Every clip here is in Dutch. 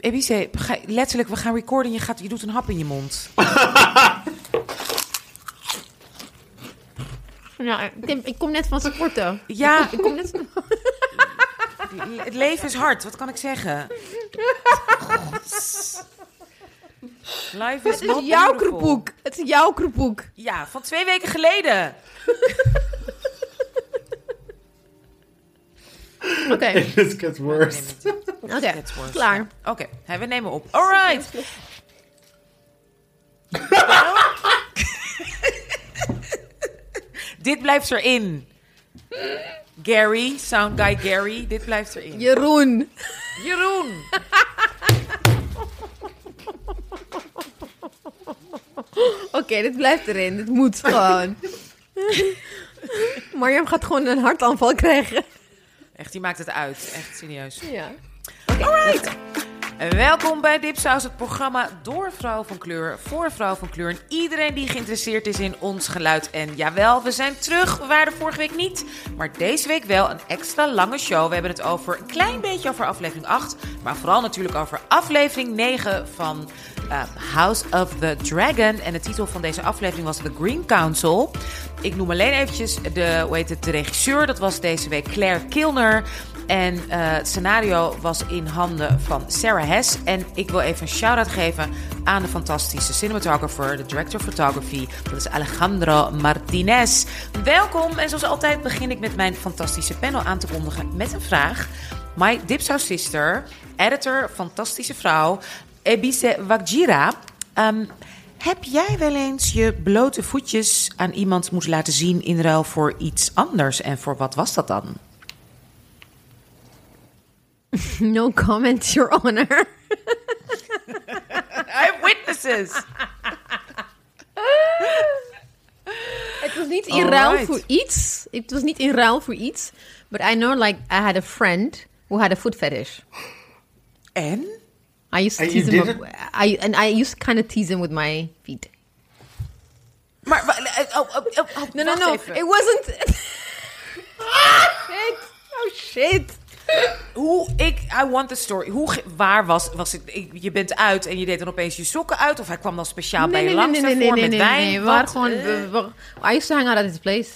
Ebice, ga- letterlijk, we gaan recorden. Je, gaat, je doet een hap in je mond. Ja, ik, kom net van sporten. Ja, Ik kom net... het leven is hard. Wat kan ik zeggen? Life is Het not is jouw beautiful. kroephoek. Het is jouw kroephoek. Ja, van twee weken geleden. Oké, It just gets worse. Oké. Klaar. Oké, hè, we nemen op. Alright. Dit blijft erin. Gary, sound guy Gary, dit blijft erin. Jeroen. Jeroen. Oké, dit blijft erin. Dit moet gewoon. Marjam gaat gewoon een hartaanval krijgen. Echt, die maakt het uit. Echt serieus. Ja. En Welkom bij Dipsaus, het programma door vrouw van kleur, voor vrouw van kleur. En iedereen die geïnteresseerd is in ons geluid. En jawel, we zijn terug. We waren vorige week niet. Maar deze week wel een extra lange show. We hebben het over een klein beetje over aflevering 8. Maar vooral natuurlijk over aflevering 9 van eh, House of the Dragon. En de titel van deze aflevering was The Green Council. Ik noem alleen eventjes de, hoe heet het, de regisseur. Dat was deze week Claire Kilner. En eh, het scenario was in handen van Sarah Hess. En ik wil even een shout-out geven aan de fantastische cinematographer, de director of photography. Dat is Alejandro Martinez. Welkom. En zoals altijd begin ik met mijn fantastische panel aan te kondigen met een vraag. My Dipsaus sister, editor, fantastische vrouw, Ebise Wagjira. Ehm, heb jij wel eens je blote voetjes aan iemand moeten laten zien in ruil voor iets anders? En voor wat was dat dan? No comments, Your Honor. I have witnesses. Het was niet in ruil Alright. voor iets. Het was niet in ruil voor iets. But I know, like, I had a friend who had a foot fetish. En? I used to And tease him. with- I and I used to kind of tease him with my feet. Maar, wa- eh, oh, oh, oh, oh, No, no, no. even. It wasn't. shit. Oh shit. Hoe, ik, I want the story. Hoe, waar was, was het? Ik, je bent uit en je deed dan opeens je sokken uit? Of hij kwam dan speciaal bij je langs daarvoor met wijn? We waren gewoon. eh, we- we- I used to hang out at his place.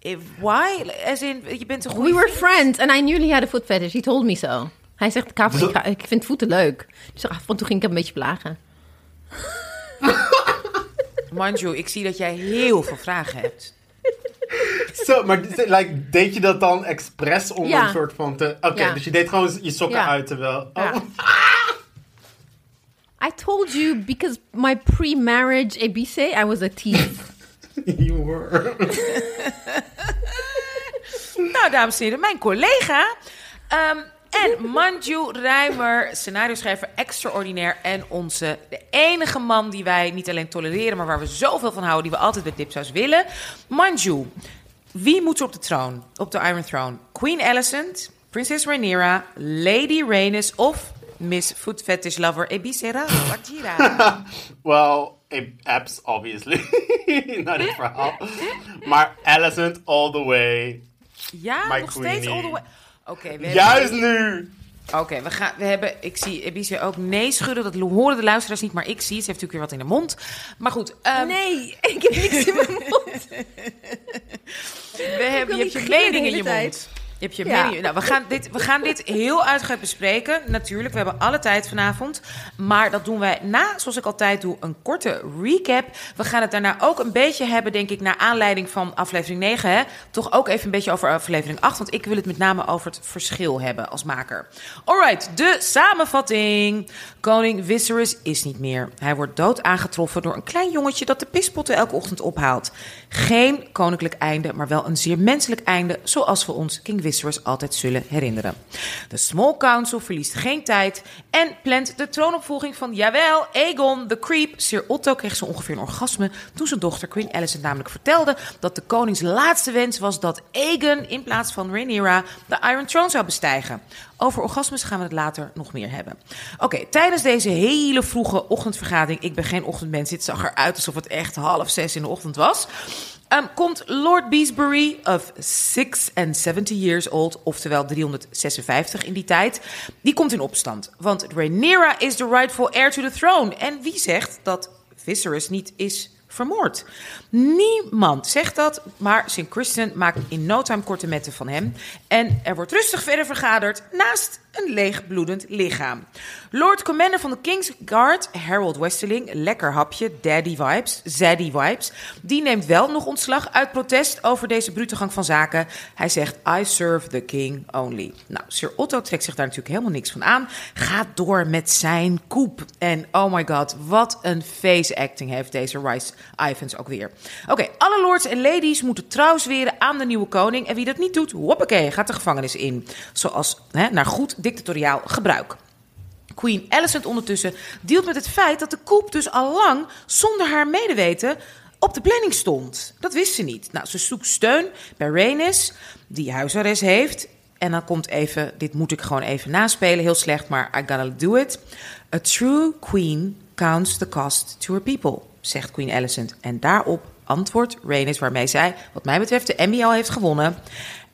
eh, why? As in, je bent een goede We were friends and I knew he had a foot fetish. He told me so. Hij zegt, ik, hou van- ik, ga- ik vind voeten leuk. Dus af en toe ging ik hem een beetje plagen. Manju, ik zie dat jij heel veel vragen hebt. Zo, maar like, deed je dat dan expres om Ja. een soort van te... Oké, Ja. dus je deed gewoon je sokken Ja. uit terwijl... Ja. Oh. I told you because my pre-marriage Ebise, I was a tease. you were. Nou, dames en heren, mijn collega. Ehm, en Manju Ruimer, scenario-schrijver extraordinair. En onze, de enige man die wij niet alleen tolereren, maar waar we zoveel van houden, die we altijd bij Dipsaus willen. Manju, wie moet er op de troon, op de Iron Throne? Queen Alicent, Prinses Rhaenyra, Lady Rhaenys of Miss Foot Fetish Lover Ebisera Wakira? Well, apps obviously. Not het verhaal. Maar Alicent all the way. Ja, My nog steeds queenie. all the way. Oké, hebben- Juist nu! Oké, we gaan. We hebben. Ik zie Ebice ook nee schudden. Dat horen de luisteraars niet, maar ik zie. Ze heeft natuurlijk weer wat in de mond. Maar goed. ehm, nee, ik heb niks in mijn mond. we hebben, je hebt je mening in je tijd. mond. Je hebt je Ja. Nou, we gaan, dit, we gaan dit heel uitgebreid bespreken. Natuurlijk, we hebben alle tijd vanavond. Maar dat doen wij na, zoals ik altijd doe, een korte recap. We gaan het daarna ook een beetje hebben, denk ik, naar aanleiding van aflevering 9. Hè? Toch ook even een beetje over aflevering 8. Want ik wil het met name over het verschil hebben als maker. Alright, de samenvatting. Koning Viserys is niet meer. Hij wordt dood aangetroffen door een klein jongetje dat de pispotten elke ochtend ophaalt. Geen koninklijk einde, maar wel een zeer menselijk einde, zoals we ons King Viserys altijd zullen herinneren. De Small Council verliest geen tijd en plant de troonopvolging van, jawel, Aegon, the Creep. Sir Otto kreeg zo ongeveer een orgasme toen zijn dochter Queen Alicent namelijk vertelde dat de konings laatste wens was dat Aegon in plaats van Rhaenyra de Iron Throne zou bestijgen. Over orgasmes gaan we het later nog meer hebben. Oké, tijdens deze hele vroege ochtendvergadering. Ik ben geen ochtendmens. Dit zag eruit alsof het echt half zes in de ochtend was. Ehm, komt Lord Beesbury of 76 years old, oftewel 356 in die tijd, die komt in opstand. Want Rhaenyra is the rightful heir to the throne. En wie zegt dat Viserys niet is vermoord. Niemand zegt dat, maar St. Christian maakt in no time korte metten van hem. En er wordt rustig verder vergaderd naast een leeg bloedend lichaam. Lord Commander van de King's Guard, Harold Westerling, lekker hapje, daddy vibes, zaddy vibes, die neemt wel nog ontslag uit protest over deze brute gang van zaken. Hij zegt, I serve the king only. Nou, Sir Otto trekt zich daar natuurlijk helemaal niks van aan, gaat door met zijn koep. En oh my god, wat een face acting heeft deze Rice Ivans ook weer. Oké, alle lords en ladies moeten trouw zweren aan de nieuwe koning. En wie dat niet doet, hoppakee, gaat de gevangenis in. Zoals hè, naar goed dictatoriaal gebruik. Queen Alicent ondertussen dealt met het feit dat de coup dus al lang zonder haar medeweten op de planning stond. Dat wist ze niet. Nou, ze zoekt steun bij Rhaenys, die huisarrest heeft. En dan komt even, dit moet ik gewoon even naspelen, heel slecht, maar I gotta do it. A true queen counts the cost to her people, zegt Queen Alicent. En daarop antwoordt Rhaenys, waarmee zij, wat mij betreft, de Emmy al heeft gewonnen.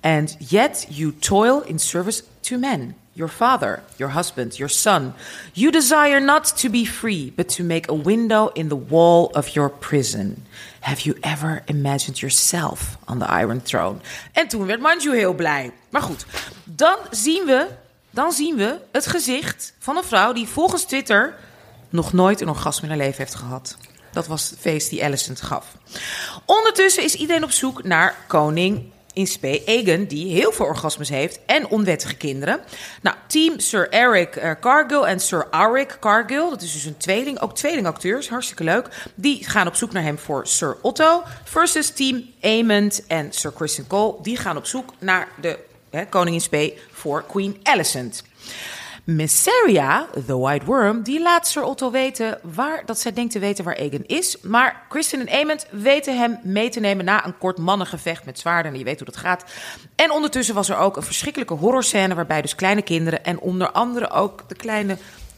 And yet you toil in service to men. Your father, your husband, your son. You desire not to be free, but to make a window in the wall of your prison. Have you ever imagined yourself on the Iron Throne? En toen werd Manju heel blij. Maar goed, dan zien we, dan zien we het gezicht van een vrouw die volgens Twitter nog nooit een orgasme in haar leven heeft gehad. Dat was het feest die Alicent gaf. Ondertussen is iedereen op zoek naar koning in spe Egan, die heel veel orgasmes heeft en onwettige kinderen. Nou, team Sir Eric uh, Cargill en Sir Arik Cargill, dat is dus een tweeling, ook tweelingacteurs, hartstikke leuk. Die gaan op zoek naar hem voor Sir Otto. Versus team Aemond en Sir Christian Cole, die gaan op zoek naar de hè, koning in spe voor Queen Alicent. Messeria, the White Worm, die laat Sir Otto weten waar, dat zij denkt te weten waar Egan is. Maar Kristen en Aemond weten hem mee te nemen na een kort mannengevecht met zwaarden. En je weet hoe dat gaat. En ondertussen was er ook een verschrikkelijke horrorscène waarbij dus kleine kinderen en onder andere ook de kleine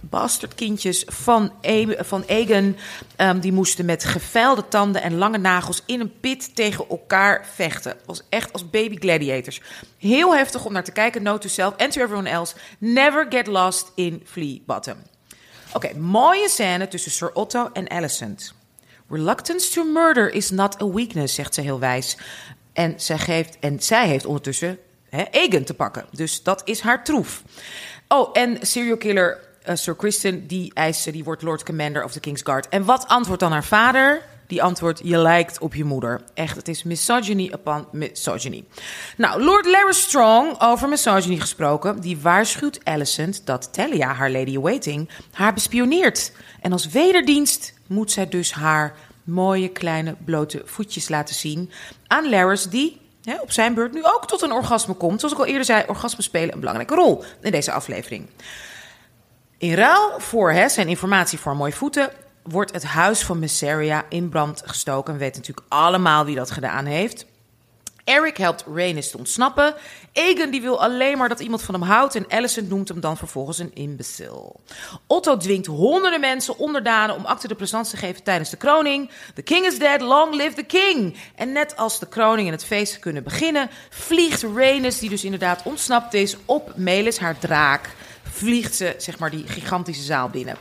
bastardkindjes van, e van Egan. Um, die moesten met geveilde tanden en lange nagels in een pit tegen elkaar vechten. Was echt als baby gladiators. Heel heftig om naar te kijken. Note to self and to everyone else. Never get lost in Flea Bottom. Oké, mooie scène tussen Sir Otto en Alicent. Reluctance to murder is not a weakness, zegt ze heel wijs. En zij, geeft, en zij heeft ondertussen hè, Egan te pakken. Dus dat is haar troef. Oh, en serial killer uh, Sir Kristen, die eisen, die wordt Lord Commander of the King's Guard. En wat antwoordt dan haar vader? Die antwoordt, je lijkt op je moeder. Echt, het is misogyny upon misogyny. Nou, Lord Larry Strong, over misogyny gesproken... die waarschuwt Alicent dat Talia, haar lady-in-waiting, haar bespioneert. En als wederdienst moet zij dus haar mooie kleine blote voetjes laten zien... aan Larys, die op zijn beurt nu ook tot een orgasme komt. Zoals ik al eerder zei, orgasme spelen een belangrijke rol in deze aflevering. In ruil voor zijn informatie voor mooie voeten wordt het huis van Messeria in brand gestoken. We weten natuurlijk allemaal wie dat gedaan heeft. Eric helpt Rhaenys te ontsnappen. Egan die wil alleen maar dat iemand van hem houdt. En Alicent noemt hem dan vervolgens een imbecil. Otto dwingt honderden mensen onderdanen om acte de présence te geven tijdens de kroning. The king is dead, long live the king. En net als de kroning en het feest kunnen beginnen... vliegt Rhaenys, die dus inderdaad ontsnapt is, op Melis, haar draak vliegt ze zeg maar die gigantische zaal binnen.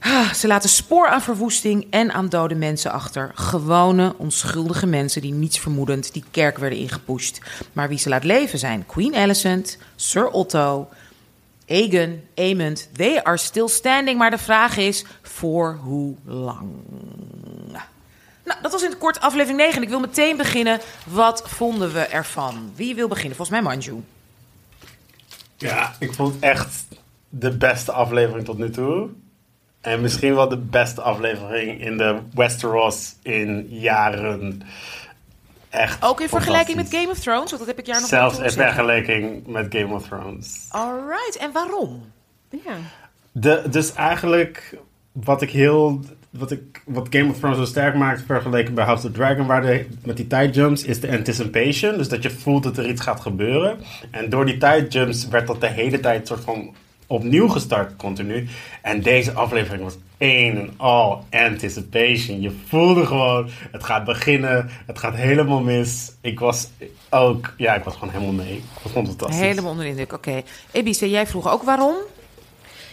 Ah, ze laten spoor aan verwoesting en aan dode mensen achter. Gewone, onschuldige mensen die niets vermoedend die kerk werden ingepusht. Maar wie ze laat leven zijn Queen Alicent, Sir Otto, Aegon, Aemond. They are still standing, maar de vraag is voor hoe lang? Nou, dat was in het kort aflevering 9. Ik wil meteen beginnen. Wat vonden we ervan? Wie wil beginnen? Volgens mij Manju. Ja, ik vond echt de beste aflevering tot nu toe. En misschien wel de beste aflevering in de Westeros in jaren. Echt Ook in vergelijking met Game of Thrones, want dat heb ik jaar nog Zelfs in vergelijking met Game of Thrones. Alright, en waarom? Ja. De, dus eigenlijk wat ik heel wat, ik, wat Game of Thrones zo sterk maakt vergeleken bij House of the Dragon, waar de, met die tijdjumps, is de anticipation. Dus dat je voelt dat er iets gaat gebeuren. En door die tijdjumps werd dat de hele tijd soort van opnieuw gestart continu. En deze aflevering was een en al anticipation. Je voelde gewoon, het gaat beginnen, het gaat helemaal mis. Ik was ook, ja, ik was gewoon helemaal mee. Ik vond het fantastisch. Helemaal onder de indruk. Oké. Ebice, jij vroeg ook waarom?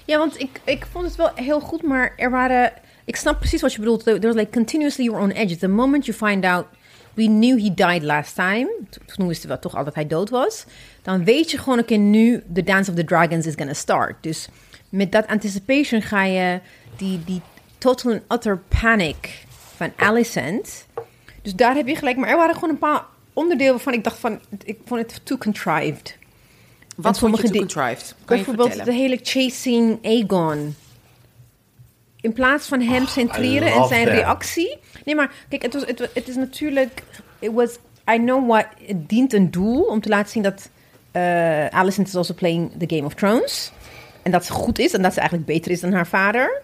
Ja, want ik, ik vond het wel heel goed, maar er waren... Ik snap precies wat je bedoelt. There was like continuously you're on edge. The moment you find out... We knew he died last time. Toen wisten we toch al dat hij dood was. Dan weet je gewoon, oké, nu The Dance of the Dragons is gonna start. Dus met dat anticipation ga je die, die total and utter panic van Alicent. Dus daar heb je gelijk. Maar er waren gewoon een paar onderdelen waarvan ik dacht van... Ik vond het too contrived. Wat vond je di- contrived? Kan je Bijvoorbeeld de hele chasing Aegon. In plaats van hem centreren en zijn that. reactie. Nee, maar kijk, het, was, het, het is natuurlijk. It was, I know what. Het dient een doel om te laten zien dat. Alicent is also playing the Game of Thrones. En dat ze goed is en dat ze eigenlijk beter is dan haar vader.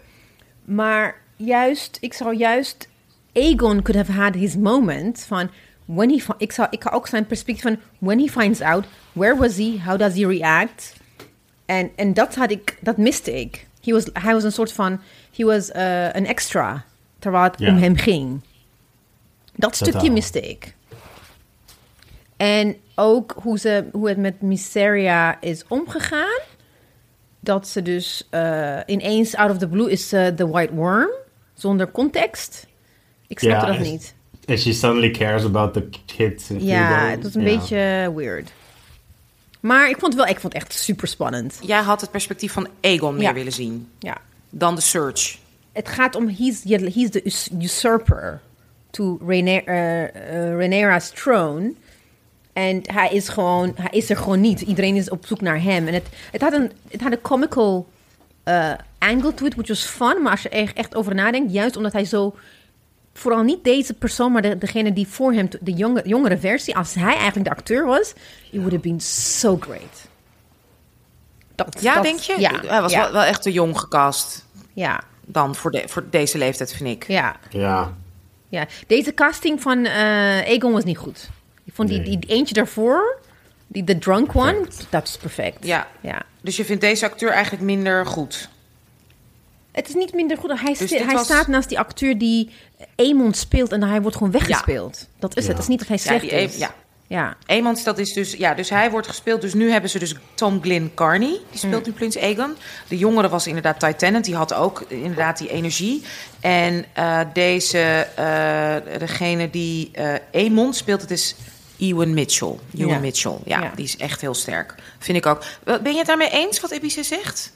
Maar juist, ik zou juist. Aegon could have had his moment van. When he, ik, zou, ik ga ook zijn perspectief van. When he finds out, where was he? How does he react? En, en dat had ik, dat miste ik. He was, hij was een soort van, he was eh, een extra, terwijl het om hem ging. Dat stukje miste ik. En ook hoe, ze, hoe het met Mysteria is omgegaan. Dat ze dus eh, ineens out of the blue is ze de White Worm, zonder context. Ik snapte Ja, dat is- niet. And she suddenly cares about the kids. Ja, Freedom. het was een beetje weird. Maar ik vond het wel, ik vond het echt super spannend. Jij had het perspectief van Aegon meer Ja. willen zien Ja. dan de Search. Het gaat om, he's, he's the us- usurper to Rhaena- eh, eh, Rhaenyra's throne. En hij is gewoon, hij is er gewoon niet. Iedereen is op zoek naar hem. En het, het had een, het had een comical eh, angle to it, which was fun. Maar als je er echt over nadenkt, juist omdat hij zo... Vooral niet deze persoon, maar de, degene die voor hem, de jonge, jongere versie... Als hij eigenlijk de acteur was, it would have been so great. Dat, Ja, dat- denk je? Ja, Hij was ja, wel, wel echt te jong gecast ja, dan voor, de, voor deze leeftijd, vind ik. ja. Ja. Ja, deze casting van eh Aegon was niet goed. Ik vond die, Nee. die eentje daarvoor, die the drunk one, Perfect. dat is perfect. Ja. ja. Dus je vindt deze acteur eigenlijk minder goed? Het is niet minder goed. Hij, sti- dit hij was- staat naast die acteur die Aemon speelt en hij wordt gewoon weggespeeld. Dat is Ja. het. Het is niet dat hij Ja, slecht die is. Ja. ja. Dat is dus, ja, dus hij wordt gespeeld. Dus nu hebben ze dus Tom Glyn Carney, die speelt nu Prins Aegon. De jongere was inderdaad Ty Tennant, die had ook inderdaad die energie. En eh, deze, eh, degene die eh Aemon speelt, het is Ewan Mitchell. Ewan Ja. Mitchell, ja, Ja. die is echt heel sterk. Vind ik ook. Ben je het daarmee eens wat Ebice zegt?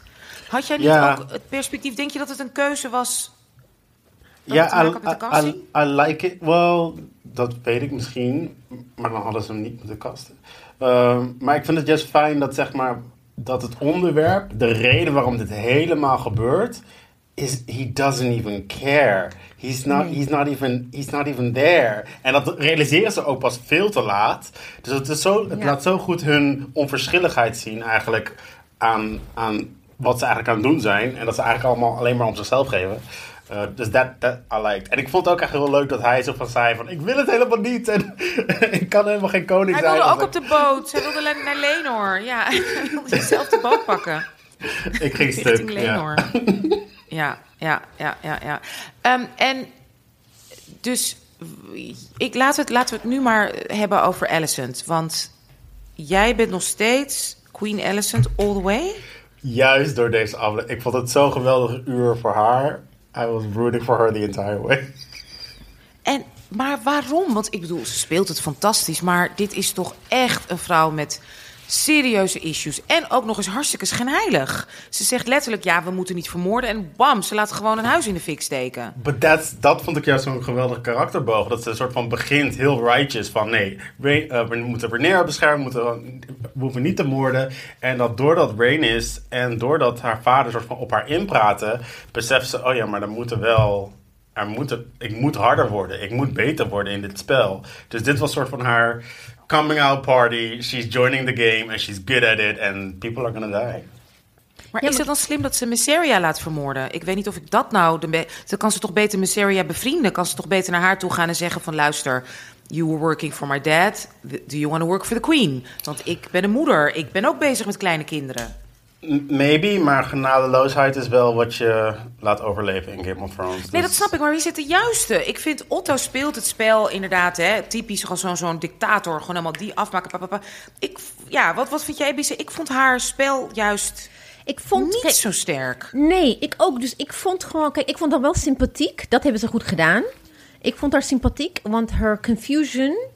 Had jij niet Ja. ook het perspectief, denk je dat het een keuze was? Ja, I, I-? I, I like it. Well, dat weet ik misschien. Maar dan hadden ze hem niet moeten casten. Ehm, maar ik vind het juist fijn dat, zeg maar, dat het onderwerp, de reden waarom dit helemaal gebeurt, is he doesn't even care. He's not, he's not, even, he's not even there. En dat realiseren ze ook pas veel te laat. Dus het, is zo, het Ja. laat zo goed hun onverschilligheid zien eigenlijk aan, aan wat ze eigenlijk aan het doen zijn. En dat ze eigenlijk allemaal alleen maar om zichzelf geven. Uh, dus dat I liked. En ik vond het ook echt heel leuk dat hij zo van zei van... Ik wil het helemaal niet en ik kan helemaal geen koning Hij zijn. wilde Als ook op de boot. Hij wilde naar Lenor. Ja, hij wilde de boot pakken. ik, ging stuk. Ja, ja, ja, ja, ja. Ehm, en dus ik, laat het, laten we het nu maar hebben over Alicent. Want jij bent nog steeds Queen Alicent all the way. Juist door deze aflevering. Ik vond het zo'n geweldig uur voor haar. I was rooting for her the entire way. En, maar waarom? Want ik bedoel, ze speelt het fantastisch. Maar dit is toch echt een vrouw met serieuze issues. En ook nog eens hartstikke schijnheilig. Ze zegt letterlijk, ja, we moeten niet vermoorden. En bam, ze laat gewoon een huis in de fik steken. But dat vond ik juist zo'n geweldig karakterboog. Dat ze een soort van begint heel righteous. Van nee, Rain, eh, we moeten Rhaenyra beschermen. We, moeten, we hoeven niet te moorden. En dat doordat Rain is en doordat haar vader soort van op haar inpraten... beseft ze, oh ja, maar dan moeten wel... Er moet, ik moet harder worden. Ik moet beter worden in dit spel. Dus dit was soort van haar coming out party. She's joining the game and she's good at it. And people are gonna die. Maar Ja, is maar- het dan slim dat ze Mysteria laat vermoorden? Ik weet niet of ik dat nou... De dan kan ze toch beter Mysteria bevrienden? Kan ze toch beter naar haar toe gaan en zeggen van... luister, you were working for my dad. Do you want to work for the queen? Want ik ben een moeder. Ik ben ook bezig met kleine kinderen. Maybe, maar genadeloosheid is wel wat je laat overleven in Game of Thrones. Nee, Dus- dat snap ik, maar wie zit de juiste? Ik vind Otto speelt het spel inderdaad, hè, typisch gewoon zo'n zo'n dictator, gewoon helemaal die afmaken. pa, pa, pa. Ik, ja, wat, wat vind jij, Bisse? Ik vond haar spel juist Ik vond... niet kijk, zo sterk. Nee, ik ook. Dus ik vond gewoon... Kijk, ik vond haar wel sympathiek. Dat hebben ze goed gedaan. Ik vond haar sympathiek, want her confusion...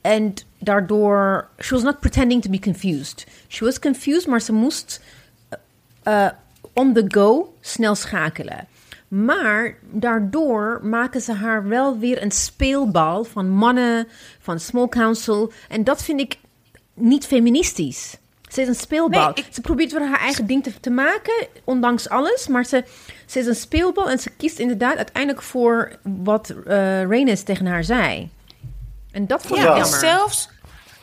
En daardoor... She was not pretending to be confused. She was confused, maar ze moest... eh, on the go snel schakelen. Maar daardoor maken ze haar wel weer een speelbal van mannen, van small council. En dat vind ik niet feministisch. Ze is een speelbal. Nee, ik- Ze probeert weer haar eigen ding te, te maken, ondanks alles. Maar ze, ze is een speelbal en ze kiest inderdaad uiteindelijk voor wat eh Rhaenys tegen haar zei. En dat vond ik jammer. zelfs,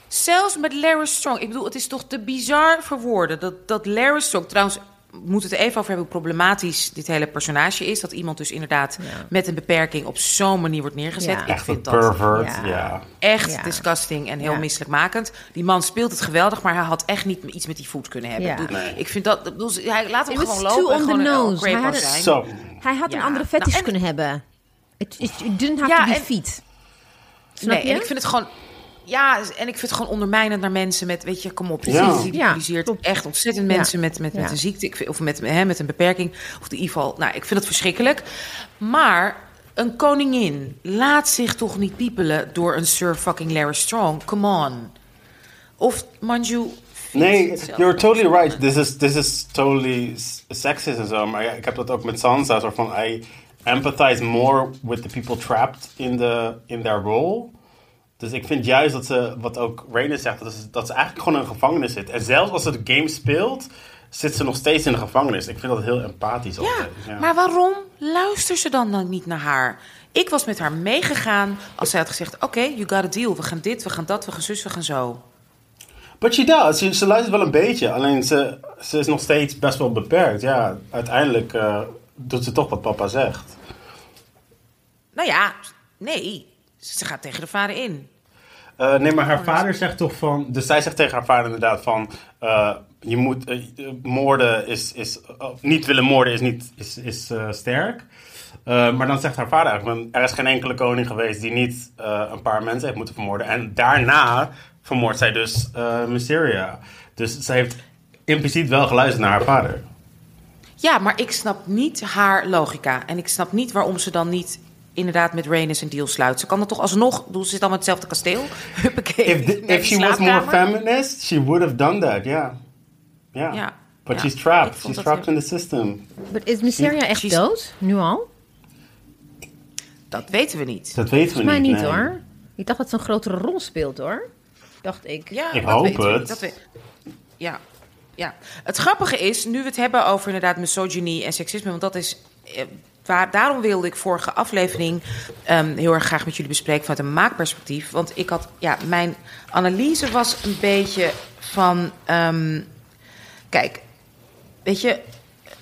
zelfs met Larry Strong. Ik bedoel, het is toch te bizar voor woorden. Dat, dat Larry Strong, trouwens, we moeten het even over hebben hoe problematisch dit hele personage is. Dat iemand dus inderdaad Ja. met een beperking op zo'n manier wordt neergezet. Ja. Ik Echt een vind dat pervert, Ja. ja. echt Ja. disgusting en heel Ja. misselijkmakend. Die man speelt het geweldig, maar hij had echt niet iets met die voet kunnen hebben. Ja. Ik bedoel, Nee. Ik vind dat, bedoel, hij laat hem gewoon too lopen on gewoon nose. Grey Hij had het- zijn. Hij had een andere fetish Nou, en- kunnen hebben. It didn't have Ja, to be en- feet. Snap nee, je? en ik vind het gewoon. Ja, en ik vind het gewoon ondermijnend naar mensen met, weet je, kom op, je Ja. klopt. echt ontzettend Ja. mensen met, met, met Ja. een ziekte, ik vind, of met, hè, met een beperking, of in ieder geval, nou, ik vind het verschrikkelijk. Maar een koningin laat zich toch niet piepelen door een Sir fucking Larry Strong, come on. Of Manju. Nee, you're totally right. This is, this is totally s- sexist en zo. Maar ik heb dat ook met Sansa. Soort van, I empathize more with the people trapped in, the, in their role. Dus ik vind juist dat ze, wat ook Rhaenys zegt, dat ze, dat ze eigenlijk gewoon in een gevangenis zit. En zelfs als ze de game speelt, zit ze nog steeds in de gevangenis. Ik vind dat heel empathisch Ja, altijd. maar waarom luistert ze dan, dan niet naar haar? Ik was met haar meegegaan als zij had gezegd: Oké, you got a deal. We gaan dit, we gaan dat, we gaan zus, we gaan zo. But she does. Ze, ze luistert wel een beetje. Alleen ze, ze is nog steeds best wel beperkt. Ja, uiteindelijk eh, doet ze toch wat papa zegt. Nou ja, nee. Ze gaat tegen de vader in. Eh, nee, maar haar vader zegt toch van... Dus zij zegt tegen haar vader inderdaad van... eh, je moet... eh, moorden is... is niet willen moorden is, niet, is, is sterk. Maar dan zegt haar vader eigenlijk... Er is geen enkele koning geweest die niet een paar mensen heeft moeten vermoorden. En daarna vermoordt zij dus Mysteria. Dus zij heeft impliciet wel geluisterd naar haar vader. Ja, maar ik snap niet haar logica. En ik snap niet waarom ze dan niet inderdaad met Rhaenys een deal sluit. Ze kan dat toch alsnog... Ze zit dan met hetzelfde kasteel. Huppakee. If, the- if she was more feminist, she would have done that, yeah. Yeah. Ja. But Ja. she's trapped. She's trapped in the system. But is Mysteria echt She's- dood? Nu al? Dat weten we niet. Dat weten we Volgens mij niet nee. hoor. Ik dacht dat ze een grotere rol speelt hoor. Dacht ik. Ja, Ik dat hoop het. niet. Dat we- ja. ja. Het grappige is, nu we het hebben over inderdaad misogynie en seksisme, want dat is. Daarom wilde ik vorige aflevering ehm, heel erg graag met jullie bespreken vanuit een maakperspectief. Want ik had, ja, mijn analyse was een beetje van. ehm, kijk, weet je,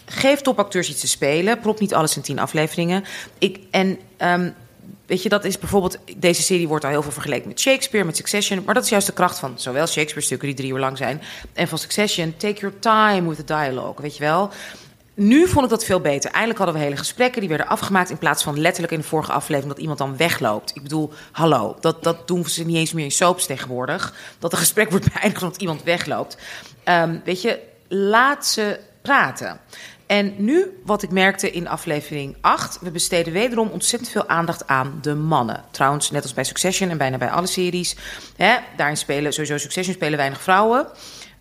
geef topacteurs iets te spelen. Prop niet alles in tien afleveringen. Ik, en ehm, weet je, dat is bijvoorbeeld... Deze serie wordt al heel veel vergeleken met Shakespeare, met Succession. Maar dat is juist de kracht van zowel Shakespeare-stukken die drie uur lang zijn... en van Succession. Take your time with the dialogue, weet je wel. Nu vond ik dat veel beter. Eindelijk hadden we hele gesprekken, die werden afgemaakt... in plaats van letterlijk in de vorige aflevering dat iemand dan wegloopt. Ik bedoel, hallo, dat, dat doen ze niet eens meer in soaps tegenwoordig. Dat een gesprek wordt beëindigd omdat iemand wegloopt. Ehm, weet je, laat ze praten. En nu, wat ik merkte in aflevering 8, we besteden wederom ontzettend veel aandacht aan de mannen. Trouwens, net als bij Succession en bijna bij alle series. Hè, daarin spelen sowieso Succession spelen weinig vrouwen.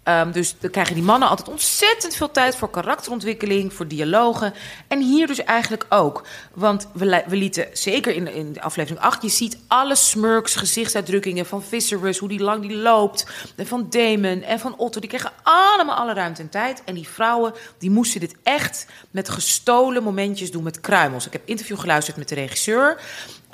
Ehm, dus dan krijgen die mannen altijd ontzettend veel tijd voor karakterontwikkeling, voor dialogen. En hier dus eigenlijk ook. Want we, we lieten, zeker in, in aflevering 8, je ziet alle smirks, gezichtsuitdrukkingen van Viserys, hoe die lang die loopt. En van Damon en van Otto. Die kregen allemaal alle ruimte en tijd. En die vrouwen, die moesten dit echt met gestolen momentjes doen met kruimels. Ik heb interview geluisterd met de regisseur.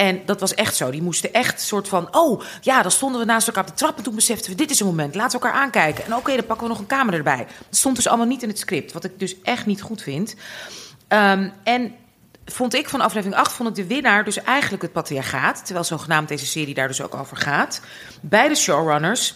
En dat was echt zo. Die moesten echt soort van... Oh, ja, dan stonden we naast elkaar op de trap... en toen beseften we, dit is een moment. Laten we elkaar aankijken. En oké, dan pakken we nog een camera erbij. Dat stond dus allemaal niet in het script. Wat ik dus echt niet goed vind. Ehm, en vond ik van aflevering 8... vond ik de winnaar dus eigenlijk het patriarchaat. Terwijl zogenaamd deze serie daar dus ook over gaat. Beide showrunners...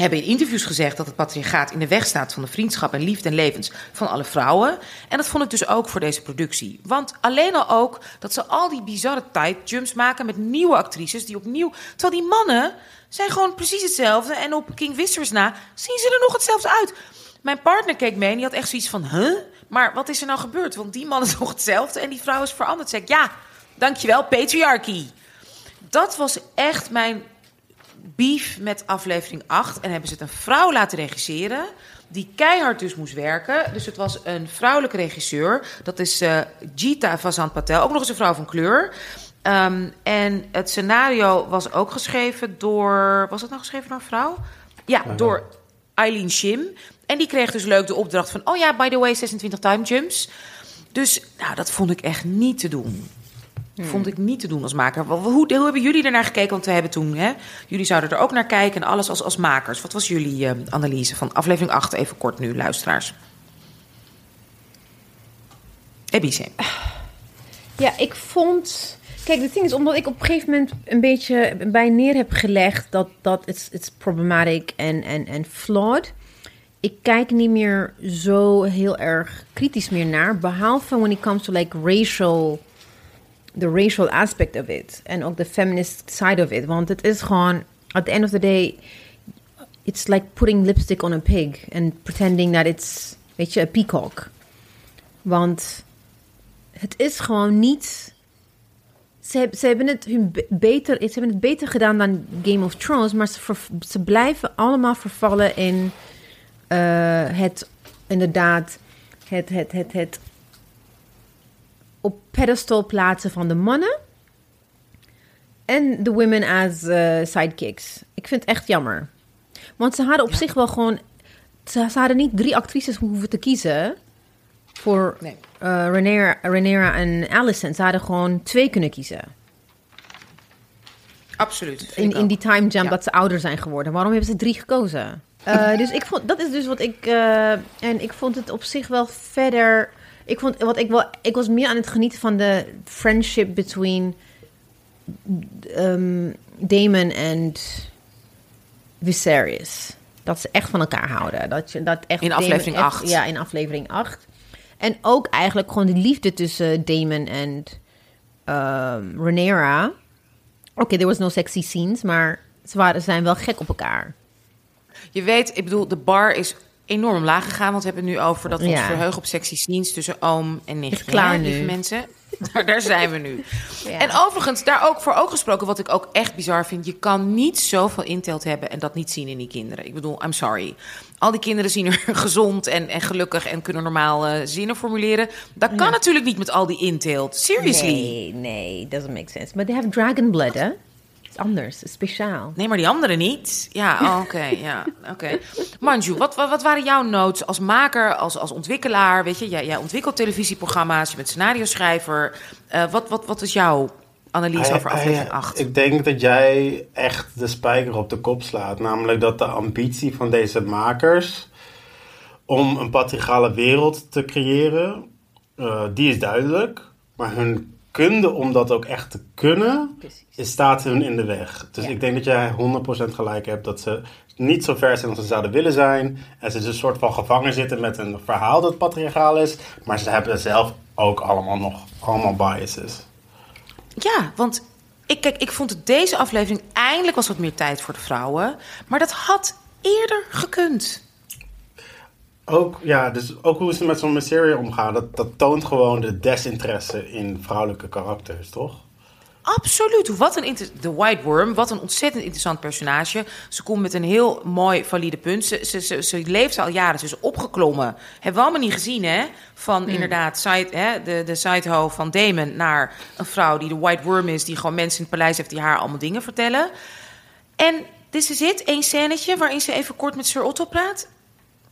hebben in interviews gezegd dat het patriarchaat in de weg staat van de vriendschap en liefde en levens van alle vrouwen. En dat vond ik dus ook voor deze productie. Want alleen al ook dat ze al die bizarre tight jumps maken met nieuwe actrices die opnieuw. Terwijl die mannen zijn gewoon precies hetzelfde. En op King Wissers na zien ze er nog hetzelfde uit. Mijn partner keek mee en die had echt zoiets van: huh? Maar wat is er nou gebeurd? Want die man is nog hetzelfde en die vrouw is veranderd. Zeg ik, ja, dankjewel, patriarchy. Dat was echt mijn beef met aflevering 8. En hebben ze het een vrouw laten regisseren. Die keihard dus moest werken. Dus het was een vrouwelijke regisseur. Dat is uh, Gita Vazant Patel. Ook nog eens een vrouw van kleur. Um, en het scenario was ook geschreven door. Was het nou geschreven door een vrouw? Ja, door Eileen Shim. En die kreeg dus leuk de opdracht van: oh ja, by the way, 26 time jumps. Dus nou, dat vond ik echt niet te doen. Vond ik niet te doen als maker. Hoe, hoe, hebben jullie ernaar gekeken? Want we hebben toen, hè, jullie zouden er ook naar kijken en alles als, als makers. Wat was jullie uh, analyse van aflevering 8? Even kort nu, luisteraars. Ebice. Ja, ik vond. Kijk, het ding is, omdat ik op een gegeven moment een beetje bij neer heb gelegd dat, dat it's problematic en en en flawed. Ik kijk niet meer zo heel erg kritisch meer naar. Behalve when it comes to like racial the racial aspect of it. En ook de feminist side of it. Want het is gewoon, at the end of the day, it's like putting lipstick on a pig. And pretending that it's, weet je, a peacock. Want het is gewoon niet... Ze, ze, hebben het hun beter, ze hebben het beter gedaan dan Game of Thrones, maar ze, blijven allemaal vervallen in uh, het, inderdaad, het, het, het, het op pedestal plaatsen van de mannen. En de women as uh, sidekicks. Ik vind het echt jammer. Want ze hadden op zich wel gewoon... Ze, ze, hadden niet drie actrices hoeven te kiezen... voor nee. uh, Renera, en Allison. Ze hadden gewoon twee kunnen kiezen. Absoluut. In, in die time jump dat ze ouder zijn geworden. Waarom hebben ze drie gekozen? Uh, dus ik vond, dat is dus wat ik... Uh, en ik vond het op zich wel verder ik vond wat ik wel, ik was meer aan het genieten van de friendship between um, Damon en Viserys. Dat ze echt van elkaar houden. Dat je dat echt in aflevering 8. Ja, in aflevering 8. En ook eigenlijk gewoon de liefde tussen Damon en um, Rhaenyra. Oké, okay, there was no sexy scenes, maar ze waren, zijn wel gek op elkaar. Je weet, ik bedoel, de bar is enorm omlaag gegaan. Want we hebben het nu over dat we ons verheugen op sexy scenes tussen oom en nicht. klaar nu. mensen. Daar, daar zijn we nu. Ja. En overigens, daar ook voor ook gesproken, wat ik ook echt bizar vind. Je kan niet zoveel intelt hebben en dat niet zien in die kinderen. Ik bedoel, I'm sorry. Al die kinderen zien er gezond en, en gelukkig en kunnen normaal uh, zinnen formuleren. Dat kan natuurlijk niet met al die inteelt. Seriously. Nee, nee, doesn't make sense. But they have dragon blood, hè? Anders, speciaal. Nee, maar die andere niet. Ja, oh, oké. ja, oké. Manju, wat, wat, wat, waren jouw notes als maker, als, als ontwikkelaar? Weet je, jij, jij ontwikkelt televisieprogramma's, je bent scenario schrijver. Uh, wat, wat, wat is jouw analyse over aflevering 8? Ik denk dat jij echt de spijker op de kop slaat. Namelijk dat de ambitie van deze makers om een patriarchale wereld te creëren, uh, die is duidelijk. Maar hun kunde om dat ook echt te kunnen, Precies. staat hun in de weg. Dus ik denk dat jij 100% gelijk hebt dat ze niet zo ver zijn als ze zouden willen zijn. En ze dus een soort van gevangen zitten met een verhaal dat patriarchaal is. Maar ze hebben zelf ook allemaal nog allemaal biases. Ja, want ik, kijk, ik vond deze aflevering eindelijk was wat meer tijd voor de vrouwen. Maar dat had eerder gekund. Ook, ja, dus ook hoe ze met zo'n serie omgaan, dat, dat toont gewoon de desinteresse in vrouwelijke karakters, toch? Absoluut. Wat een de White Worm, wat een ontzettend interessant personage. Ze komt met een heel mooi valide punt. Ze, ze, ze, ze leeft al jaren, ze is opgeklommen. Hebben we allemaal niet gezien, hè? Van hmm. inderdaad side, hè, de, de sideho van Damon naar een vrouw die de White Worm is, die gewoon mensen in het paleis heeft die haar allemaal dingen vertellen. En dit is het, één scènetje waarin ze even kort met Sir Otto praat.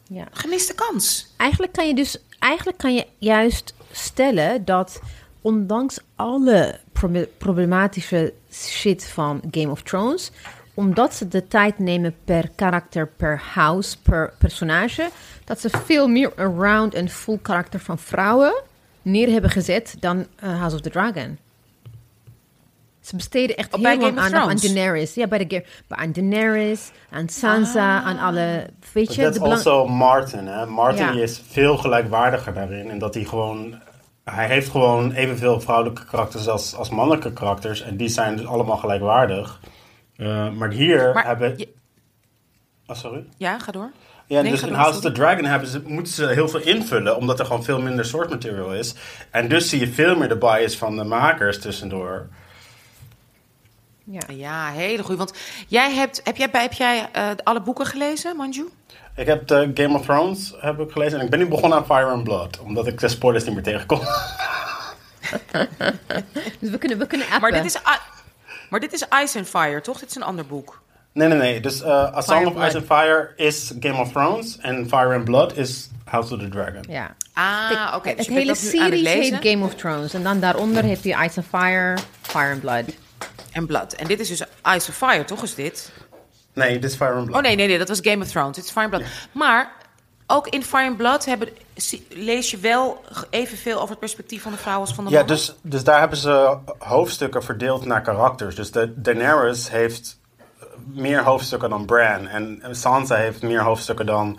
Ja. Gemiste kans. Eigenlijk kan je dus eigenlijk kan je juist stellen dat ondanks alle problematische shit van Game of Thrones, omdat ze de tijd nemen per karakter, per house, per personage, dat ze veel meer around en full karakter van vrouwen neer hebben gezet dan uh, House of the Dragon. Ze besteden echt Oh, heel lang Game of aandacht aan Thrones? Daenerys. Ja, bij, de, aan Daenerys, aan Sansa, Ah. aan alle... Weet je, Dat is belang- also Martin. Hè? Martin Ja. is veel gelijkwaardiger daarin. En dat hij gewoon... Hij heeft gewoon evenveel vrouwelijke karakters als, als mannelijke karakters. En die zijn dus allemaal gelijkwaardig. Eh, maar hier Maar hebben... je- Oh, sorry? Ja, ga door. Ja, Nee, dus in House of the. Dragon hebben ze, moeten ze heel veel invullen, omdat er gewoon veel minder source material is. En dus zie je veel meer de bias van de makers tussendoor. Ja. Ja, hele goed. Want jij hebt, heb jij, heb jij eh, alle boeken gelezen, Manju? Ik heb de Game of Thrones heb ik gelezen en ik ben nu begonnen aan Fire and Blood, omdat ik de spoilers niet meer tegenkom. Dus we kunnen, we kunnen appen. Maar dit, is, maar dit is Ice and Fire, toch? Dit is een ander boek. nee, nee, nee. Dus uh, A Song of Blood. Ice and Fire is Game of Thrones en Fire and Blood is House of the Dragon. Ja. Ah, oké. het dus bent hele het series heet. Game of Thrones. En dan daaronder heb je Ice and Fire, Fire and Blood. En Blood. En dit is dus Ice of Fire, toch is dit? Nee, dit is Fire and Blood. Oh nee, nee, nee, dat was Game of Thrones. Dit is Fire and Blood. Maar ook in Fire and Blood hebben, lees je wel evenveel over het perspectief van de vrouw als van de Ja, mannen? dus, dus daar hebben ze hoofdstukken verdeeld naar karakters. Dus de Daenerys heeft meer hoofdstukken dan Bran. En Sansa heeft meer hoofdstukken dan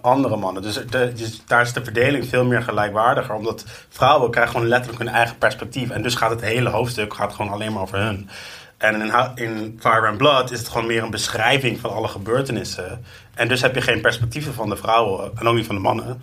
andere mannen. Dus, de, dus daar is de verdeling veel meer gelijkwaardiger. Omdat vrouwen krijgen gewoon letterlijk hun eigen perspectief. En dus gaat het hele hoofdstuk gaat gewoon alleen maar over hun. En in, in Fire and Blood is het gewoon meer een beschrijving van alle gebeurtenissen. En dus heb je geen perspectieven van de vrouwen en ook niet van de mannen.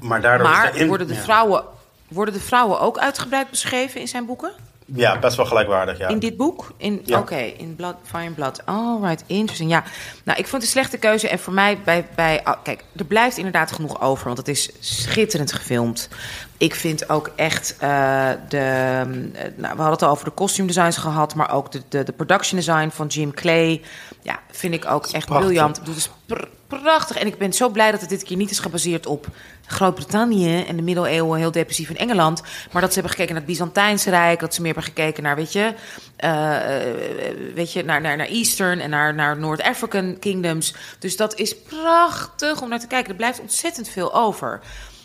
Maar daardoor is maar de in- worden, de ja. vrouwen, worden de vrouwen ook uitgebreid beschreven in zijn boeken? Ja, best wel gelijkwaardig, ja. In dit boek? In, Ja. Oké, in Blood, Fire and Blood. Alright, interesting. Ja, nou, ik vond het een slechte keuze. En voor mij, bij, bij, ah, kijk, er blijft inderdaad genoeg over, want het is schitterend gefilmd. Ik vind ook echt eh, de. eh, nou, we hadden het al over de costume designs gehad, maar ook de, de, de production design van Jim Clay. Ja, vind ik ook echt prachtig. briljant. Het is pr- prachtig. En ik ben zo blij dat het dit keer niet is gebaseerd op Groot-Brittannië en de middeleeuwen, heel depressief in Engeland. Maar dat ze hebben gekeken naar het Byzantijnse Rijk, dat ze meer hebben gekeken naar, weet je, eh, eh, weet je naar, naar, naar Eastern en naar, naar North-African kingdoms. Dus dat is prachtig om naar te kijken. Er blijft ontzettend veel over.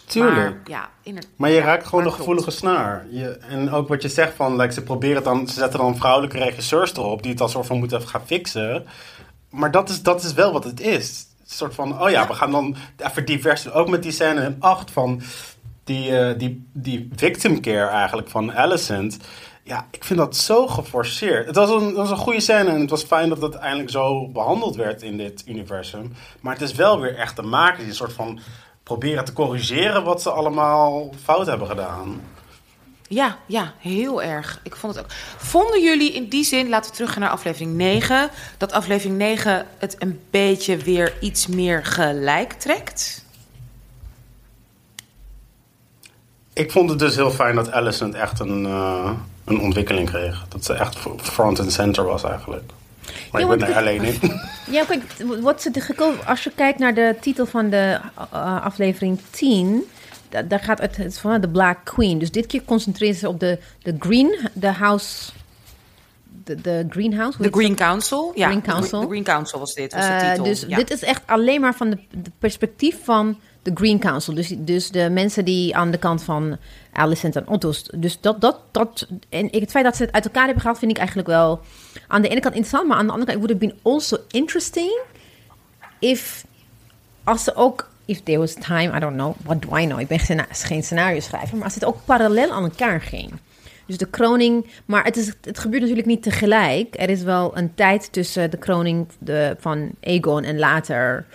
Tuurlijk. Maar, ja, inderdaad. Maar je raakt gewoon de gevoelige snaar. Je, en ook wat je zegt van, like, ze proberen het dan, ze zetten dan vrouwelijke regisseurs erop die het dan soort van moeten gaan fixen. Maar dat is, dat is wel wat het is. Een soort van, oh ja, we gaan dan even divers. Ook met die scène in 8 van die, eh, die, die victim care eigenlijk van Alicent. Ja, ik vind dat zo geforceerd. Het was een, het was een goede scène en het was fijn dat het eindelijk zo behandeld werd in dit universum. Maar het is wel weer echt de makers die een soort van proberen te corrigeren wat ze allemaal fout hebben gedaan. Ja, ja, heel erg. Ik vond het ook. Vonden jullie in die zin, laten we teruggaan naar aflevering 9, dat aflevering 9 het een beetje weer iets meer gelijk trekt? Ik vond het dus heel fijn dat Alicent echt een, eh, een ontwikkeling kreeg. Dat ze echt front and center was eigenlijk. Maar Ja, ik ben er alleen in. Ja, kijk, wat ze als je kijkt naar de titel van de uh, aflevering 10, da- daar gaat het, het van de Black Queen. Dus dit keer concentreren ze op de, de Green, de House, de, de Greenhouse. De Green Council? Ja, Green Council. De Green Council was dit, was de Eh, titel. dus ja. dit is echt alleen maar van de, de perspectief van de Green Council. Dus, dus de mensen die aan de kant van Alicent en Otto. Dus dat, dat, dat. En ik- het feit dat ze het uit elkaar hebben gehaald, vind ik eigenlijk wel aan de ene kant interessant, maar aan de andere kant would have been also interesting if als ze ook. If there was time, I don't know, what do I know? Ik ben geen, scenario schrijver, maar als het ook parallel aan elkaar ging. Dus de kroning, maar het, is, het gebeurt natuurlijk niet tegelijk. Er is wel een tijd tussen de kroning de, van Aegon en later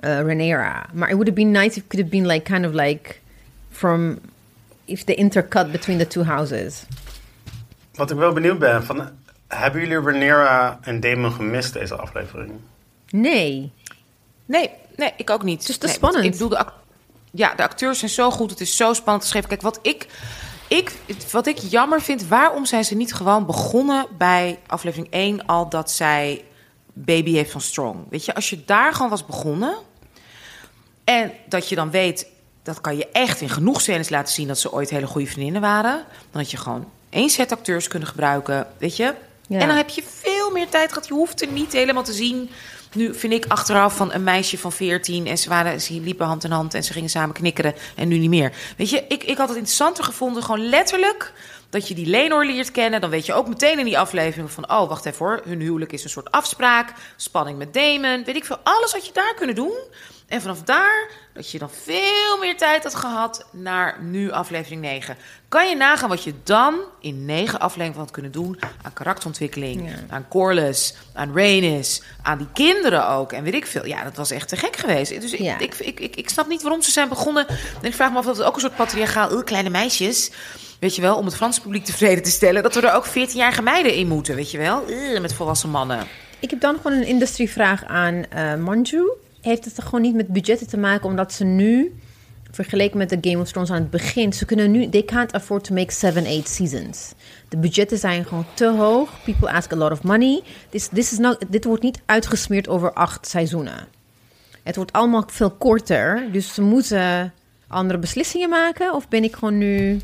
uh, Rhaenyra. Maar it would have been nice if it could have been like kind of like from if the intercut between the two houses. Wat ik wel benieuwd ben, van, hebben jullie Rhaenyra en Daemon gemist deze aflevering? Nee. Nee, nee, ik ook niet. Het is te Nee, spannend. Ik de, ac- ja, de acteurs zijn zo goed. Het is zo spannend geschreven. Kijk, wat ik, ik, wat ik jammer vind... waarom zijn ze niet gewoon begonnen bij aflevering 1... al dat zij baby heeft van Strong? Weet je, als je daar gewoon was begonnen... en dat je dan weet... dat kan je echt in genoeg scènes laten zien... dat ze ooit hele goede vriendinnen waren... dan had je gewoon één set acteurs kunnen gebruiken, weet je... Ja. En dan heb je veel meer tijd gehad. Je hoeft er niet helemaal te zien. Nu vind ik achteraf van een meisje van 14 en ze, waren, ze liepen hand in hand en ze gingen samen knikkeren en nu niet meer. Weet je, ik, ik had het interessanter gevonden, gewoon letterlijk dat je die Lenor leert kennen. Dan weet je ook meteen in die aflevering van... oh, wacht even hoor, hun huwelijk is een soort afspraak. Spanning met Damon, weet ik veel. Alles wat je daar kunnen doen. En vanaf daar, dat je dan veel meer tijd had gehad... naar nu aflevering 9. Kan je nagaan wat je dan in negen afleveringen had kunnen doen... aan karakterontwikkeling, Ja. aan Corlys, aan Rhaenys... aan die kinderen ook en weet ik veel. Ja, dat was echt te gek geweest. Dus ik, Ja. ik, ik, ik, ik snap niet waarom ze zijn begonnen. En ik vraag me af of dat ook een soort patriarchaal... "Oeh, kleine meisjes... Weet je wel, om het Franse publiek tevreden te stellen... dat we er ook 14-jarige meiden in moeten, weet je wel? Met volwassen mannen. Ik heb dan gewoon een industrievraag aan eh Manju. Heeft het gewoon niet met budgetten te maken, omdat ze nu, vergeleken met de Game of Thrones aan het begin, ze kunnen nu, they can't afford to make seven, eight seasons. De budgetten zijn gewoon te hoog. People ask a lot of money. This, this is not, dit wordt niet uitgesmeerd over acht seizoenen. Het wordt allemaal veel korter, dus ze moeten andere beslissingen maken. Of ben ik gewoon nu,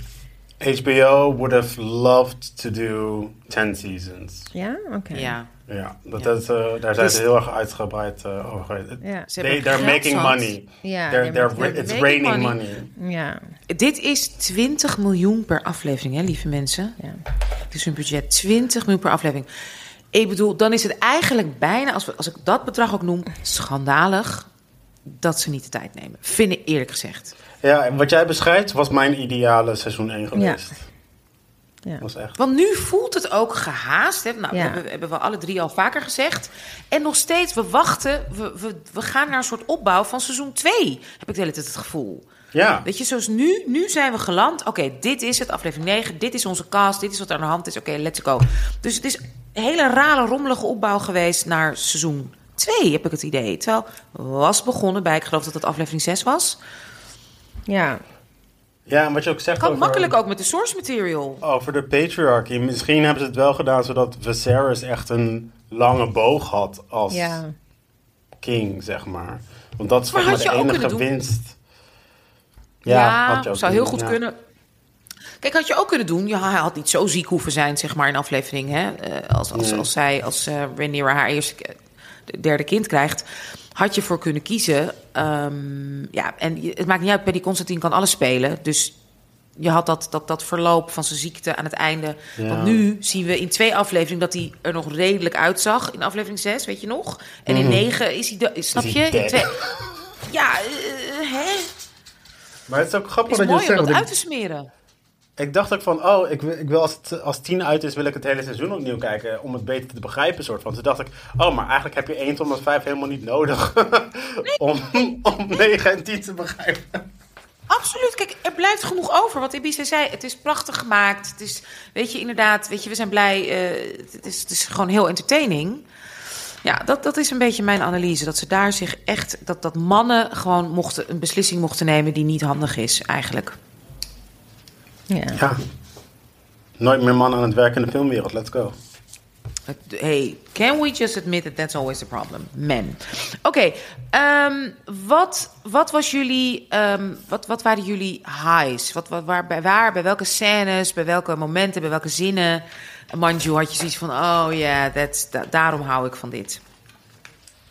HBO would have loved to do 10 seasons. ja, oké. Ja. Ja, dat, Ja. dat, eh, daar zijn Dus- ze heel erg uitgebreid eh, over geweest. Ja. Ze They, hebben they're geld making money. Ja, they're, they're it's raining money. money. Ja, Dit is 20 miljoen per aflevering, hè, lieve mensen. ja. Het is hun budget 20 miljoen per aflevering. Ik bedoel, dan is het eigenlijk bijna, als, we, als ik dat bedrag ook noem, schandalig dat ze niet de tijd nemen. Vind ik eerlijk gezegd. Ja, en wat jij beschrijft was mijn ideale seizoen 1 geweest. Ja. Was echt. Want nu voelt het ook gehaast. Hè? Nou, Ja. dat hebben, hebben we alle drie al vaker gezegd. En nog steeds, we wachten. We, we, we gaan naar een soort opbouw van seizoen 2. Heb ik de hele tijd het gevoel. Ja, Weet je, zoals nu, nu zijn we geland. Oké, dit is het, aflevering 9. Dit is onze cast. Dit is wat er aan de hand is. Oké, let's go. Dus het is een hele rare, rommelige opbouw geweest naar seizoen 2, heb ik het idee. Terwijl was begonnen bij, ik geloof dat het aflevering 6 was. Ja. ja, en wat je ook zegt Kan over, makkelijk ook met de source material. over de patriarchy. Misschien hebben ze het wel gedaan zodat Viserys echt een lange boog had als ja. king, zeg maar. Want dat is Maar volgens mij de enige winst. Ja, had je ook zou heel goed ja. kunnen. Kijk, had je ook kunnen doen. Ja, hij had niet zo ziek hoeven zijn, zeg maar, in aflevering. Hè? Eh, als, als, Nee. als zij, als eh Rhaenyra haar eerste, derde kind krijgt, had je voor kunnen kiezen. Ehm, ja, en het maakt niet uit, Paddy Constantine kan alles spelen. Dus je had dat, dat, dat verloop van zijn ziekte aan het einde. Ja. Want nu zien we in twee afleveringen dat hij er nog redelijk uitzag. In aflevering 6, weet je nog? En in Mhm. 9 is hij, de, snap je? In twee, ja, eh, hè? Maar het is ook grappig is dat je mooi om dat uit te smeren. Ik dacht ook van, oh, ik wil, ik wil als, het, als 10 uit is, wil ik het hele seizoen opnieuw kijken. Om het beter te begrijpen, soort van. Toen dacht ik, oh, maar eigenlijk heb je 1 tot en met 5 helemaal niet nodig. om, om 9 en 10 te begrijpen. Absoluut. Kijk, er blijft genoeg over. Wat Ibiza zei, het is prachtig gemaakt. Het is, weet je, inderdaad, weet je, we zijn blij. eh, het, is, het is gewoon heel entertaining. Ja, dat, dat is een beetje mijn analyse. Dat ze daar zich echt, dat, dat mannen gewoon mochten, een beslissing mochten nemen die niet handig is, eigenlijk. Ja. Ja. Nooit meer man aan het werk in de filmwereld, let's go. Hey, can we just admit that that's always the problem? Men. Oké, ehm, wat, wat was jullie, ehm, wat, wat waren jullie highs? Wat, wat, waar, bij waar, bij welke scènes, bij welke momenten, bij welke zinnen? Manju had je zoiets van, oh ja, that's da- daarom hou ik van dit.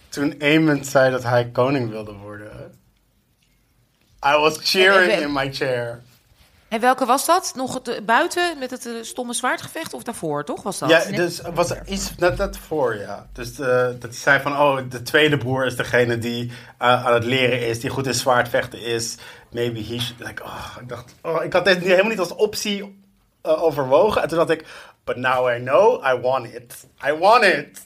Toen Aemond zei dat hij koning wilde worden. I was cheering in my chair. En welke was dat? Nog het, eh, buiten met het eh, stomme zwaardgevecht of daarvoor, toch? Was dat? Ja, dus was er iets net dat voor, ja. Dus eh, dat hij zei van, oh, de tweede broer is degene die aan het leren is, die goed in zwaardvechten is. Maybe he should, like, oh, ik dacht, oh, ik had dit helemaal niet als optie overwogen. En toen dacht ik, but now I know, I want it. I want it.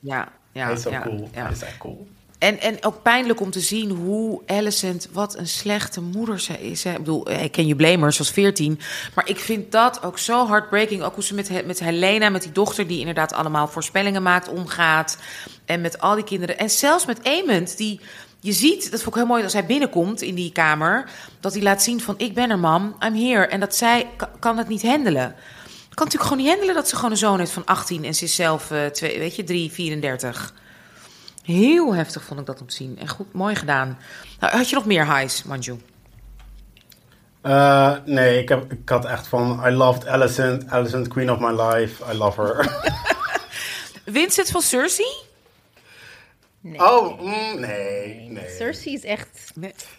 Ja, ja, hij is zo ja, cool. ja. Hij is echt cool. En, en ook pijnlijk om te zien hoe Alicent, wat een slechte moeder ze is. Hè. Ik bedoel, ik ken je blamers, als 14. Maar ik vind dat ook zo heartbreaking. Ook hoe ze met, met Helena, met die dochter die inderdaad allemaal voorspellingen maakt, omgaat. En met al die kinderen. En zelfs met Aemond, die... Je ziet, dat vond ik heel mooi als hij binnenkomt in die kamer... dat hij laat zien van, ik ben er, mam, I'm here. En dat zij ka- kan het niet handelen. Kan natuurlijk gewoon niet handelen dat ze gewoon een zoon heeft van 18... en ze is zelf, eh, twee, weet je, 3, 34. Heel heftig vond ik dat om te zien. En goed, mooi gedaan. Nou, had je nog meer highs, Manju? Eh, nee, ik, heb, ik had echt van, I loved Alicent, Alicent, queen of my life, I love her. Het van Cersei? Nee. Oh, mm, nee, nee. Cersei is echt...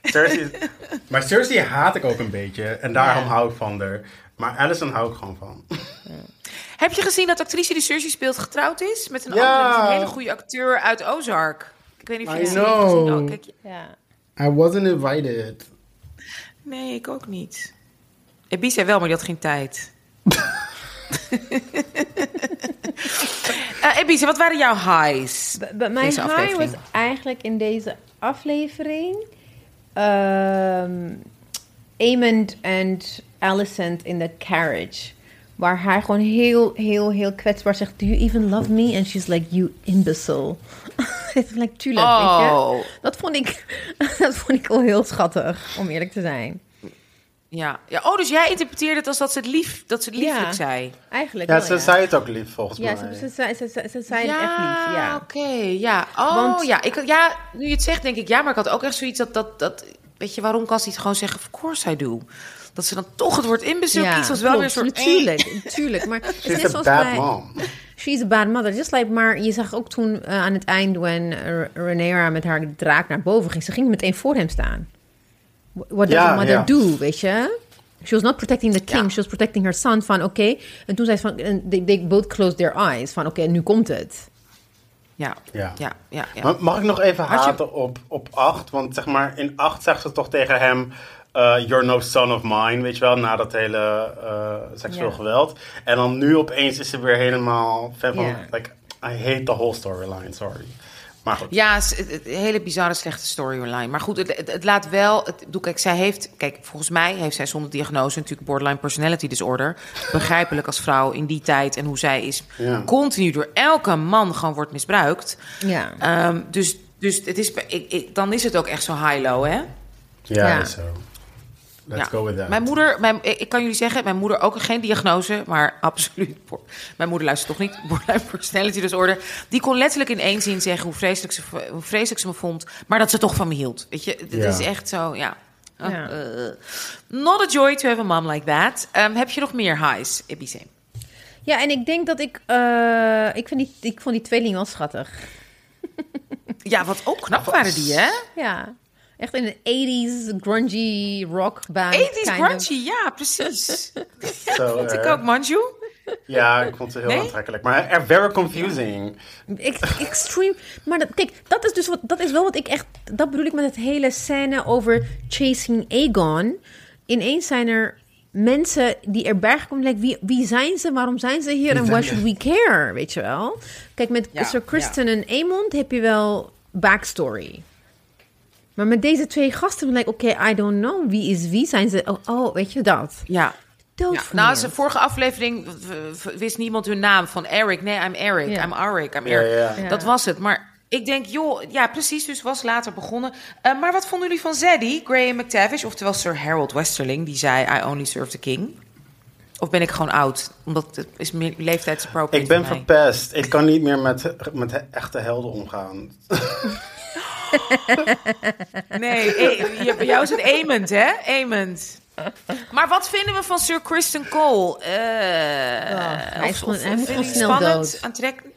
Cersei is- maar Cersei haat ik ook een beetje. En daarom Ja. hou ik van haar. Maar Alison hou ik gewoon van. Heb je gezien dat actrice die Cersei speelt getrouwd is? Met een, Ja. andere, met een hele goede acteur uit Ozark. Ik weet niet of je I gezien. know. Oh, kijk, Ja. I wasn't invited. nee, ik ook niet. Ebi zei wel, maar die had geen tijd. Eh Ebice, wat waren jouw highs? B- mijn high aflevering. was eigenlijk in deze aflevering... ehm Amond en Alicent in the carriage. Waar hij gewoon heel, heel, heel kwetsbaar zegt... Do you even love me? And she's like, you imbecile. Het is like, tuurlijk, weet Oh. je. Dat vond, ik, dat vond ik wel heel schattig, om eerlijk te zijn. Ja. ja. Oh, dus jij interpreteerde het als dat ze het, lief, dat ze het lieflijk Ja. zei. Eigenlijk Ja, wel, ze ja. zei het ook lief volgens Ja, mij. ze, ze, zei- ze, ze, ze zei het echt lief, ja. oké. ja. Oh, Want- ja. Ik, ja. Nu je het zegt, denk ik ja. Maar ik had ook echt zoiets dat... dat, dat weet je, waarom kan ze niet gewoon zeggen... Of course I do. Dat ze dan toch het woord imbecile kiest. was wel klopt, weer een soort... Natuurlijk, natuurlijk. Maar het is net zoals bij- mom. She's a bad mother. Just like, maar je zag ook toen eh, aan het eind... when uh, Rhaenyra met haar draak naar boven ging... ze ging meteen voor hem staan. What does Ja, a mother ja. do, weet je? She was not protecting the king, Ja. she was protecting her son. Van oké, en toen zei ze van... They, they both closed their eyes. Van oké, nu komt het. Ja, Ja. ja, ja. ja. Maar Mag ik nog even je- haten op, op 8? Want zeg maar, in 8 zegt ze toch tegen hem... eh, you're no son of mine, weet je wel, na dat hele eh, seksueel geweld. En dan nu opeens is ze weer helemaal fan van... Like, I hate the whole storyline, sorry. Maar goed. Ja, het, een hele bizarre, slechte storyline. Maar goed, het, het, het laat wel. Het, bedoel, kijk, zij heeft. Kijk, volgens mij heeft zij zonder diagnose natuurlijk borderline personality disorder. Begrijpelijk als vrouw in die tijd en hoe zij is Ja. continu door elke man gewoon wordt misbruikt. Ja. Ehm, dus, dus het is, ik, ik, dan is het ook echt zo high-low, hè? Ja, Ja. is zo. Let's Ja. go with that. Mijn moeder, mijn, ik kan jullie zeggen, mijn moeder ook geen diagnose, maar absoluut. Mijn moeder luistert toch niet. Borderline personality disorder. Die kon letterlijk in één zin zeggen hoe vreselijk ze, hoe vreselijk ze me vond, maar dat ze toch van me hield. Weet je, het Ja. is echt zo, ja. Oh, Ja. not a joy to have a mom like that. Ehm, heb je nog meer highs, Ibiza? Ja, en ik denk dat ik... eh, ik, vind die, ik vond die tweeling wel schattig. Ja, wat ook knap waren die, hè? Ja. Echt in een 80s grungy rock band. 80s kind crunchy, of. ja, precies. Zo, Vond ik eh, ook, Manju. Ja, ik vond ze heel Nee? aantrekkelijk. Maar er very confusing. Ex- extreme. Maar dat, kijk, dat is dus wat, dat is wel wat ik echt. Dat bedoel ik met het hele scène over chasing Aegon. Ineens zijn er mensen die erbij komen. Like, wie, wie zijn ze? Waarom zijn ze hier? En why should we care? Weet je wel? Kijk, met Ja, Sir Kristen en Aemond heb je wel backstory. Maar met deze twee gasten ben ik, oké, I don't know. Wie is wie? Zijn ze? Oh, oh weet je dat? Ja. Ja, nou, zijn vorige aflevering wist niemand hun naam van Eric. Nee, I'm Eric. Ja. I'm Arik. I'm Eric. ja. Ja. Dat was het. Maar ik denk, joh, ja, precies. Dus was later begonnen. Eh, maar wat vonden jullie van Zadie, Graham McTavish, oftewel Sir Harold Westerling, die zei: I only serve the king? Of ben ik gewoon oud? Omdat het is meer leeftijdsappropriate Ik ben verpest. Ik kan niet meer met, met echte helden omgaan. Nee, eh, je- bij jou is het hè? Amond. Maar wat vinden we van Sir Kristen Cole? Eh, hij is gewoon- hij snel spannend, dood. aantrekkelijk?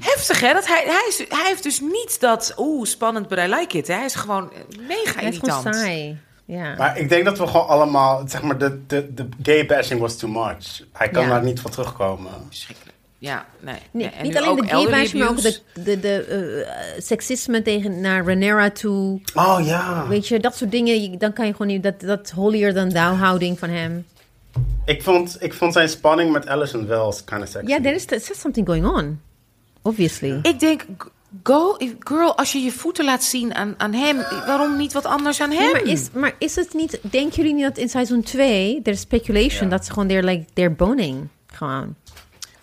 Heftig, hè? Dat hij, hij, is, hij heeft dus niet dat... Oeh, spannend, but I like it. Hè? Hij is gewoon mega Hij is gewoon irritant. saai. Ja. Maar ik denk dat we gewoon allemaal, zeg maar, de, de, de gay bashing was too much. Hij kan Ja. daar niet van terugkomen. Verschrikkelijk. Ja, nee. Nee, nee. En niet nu alleen ook de bash, maar ook de, de, de eh, seksisme tegen naar Rhaenyra toe. Oh ja. Weet je, dat soort dingen. Dan kan je gewoon niet... Dat, dat holier than thou houding van hem. Ik vond, ik vond zijn spanning met Alison wel kind of sexy. Ja, there is there's something going on. Obviously. Ik denk, go, girl, als je je voeten laat zien aan, aan hem, waarom niet wat anders aan hem? Maar, is, maar is het niet... Denken jullie niet dat in seizoen 2... There's speculation dat ze gewoon... They're like... They're boning. Gewoon.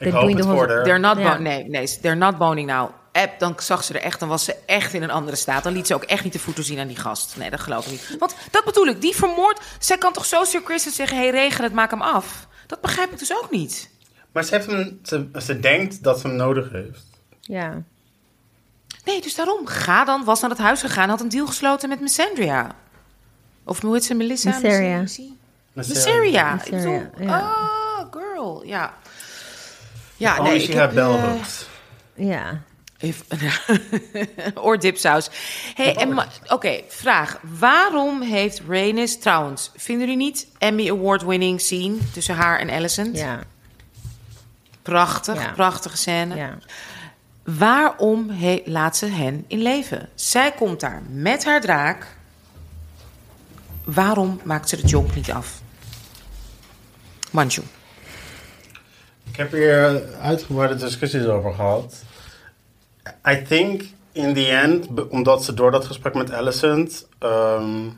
Ik they're hoop doing het the whole-. They're not nee, nee, they're not boning now. App, dan zag ze er echt, dan was ze echt in een andere staat. Dan liet ze ook echt niet de voeten zien aan die gast. Nee, dat geloof ik niet. Want dat bedoel ik, die vermoord. Zij kan toch zo Sir zeggen: hey, regel het, maak hem af. Dat begrijp ik dus ook niet. Maar ze, heeft hem, ze, ze denkt dat ze hem nodig heeft. Ja. Nee, dus daarom. Ga dan, was naar het huis gegaan, had een deal gesloten met Missandria. Of hoe heet ze, Melissa? Bedoel, ja. Oh, girl, ja. Ja, Only nee, ik heb, eh. Ja. If- Oordipsaus. Hey, Oké, vraag. Waarom heeft Rhaenys... Trouwens, vinden jullie niet Emmy Award-winning scene tussen haar en Alicent? Ja, Prachtig, Ja. prachtige scène. ja. Waarom he- laat ze hen in leven? Zij komt daar met haar draak. Waarom maakt ze de job niet af? Manju. Ik heb hier uitgebreide discussies over gehad. I think in the end, omdat ze door dat gesprek met Alicent ehm,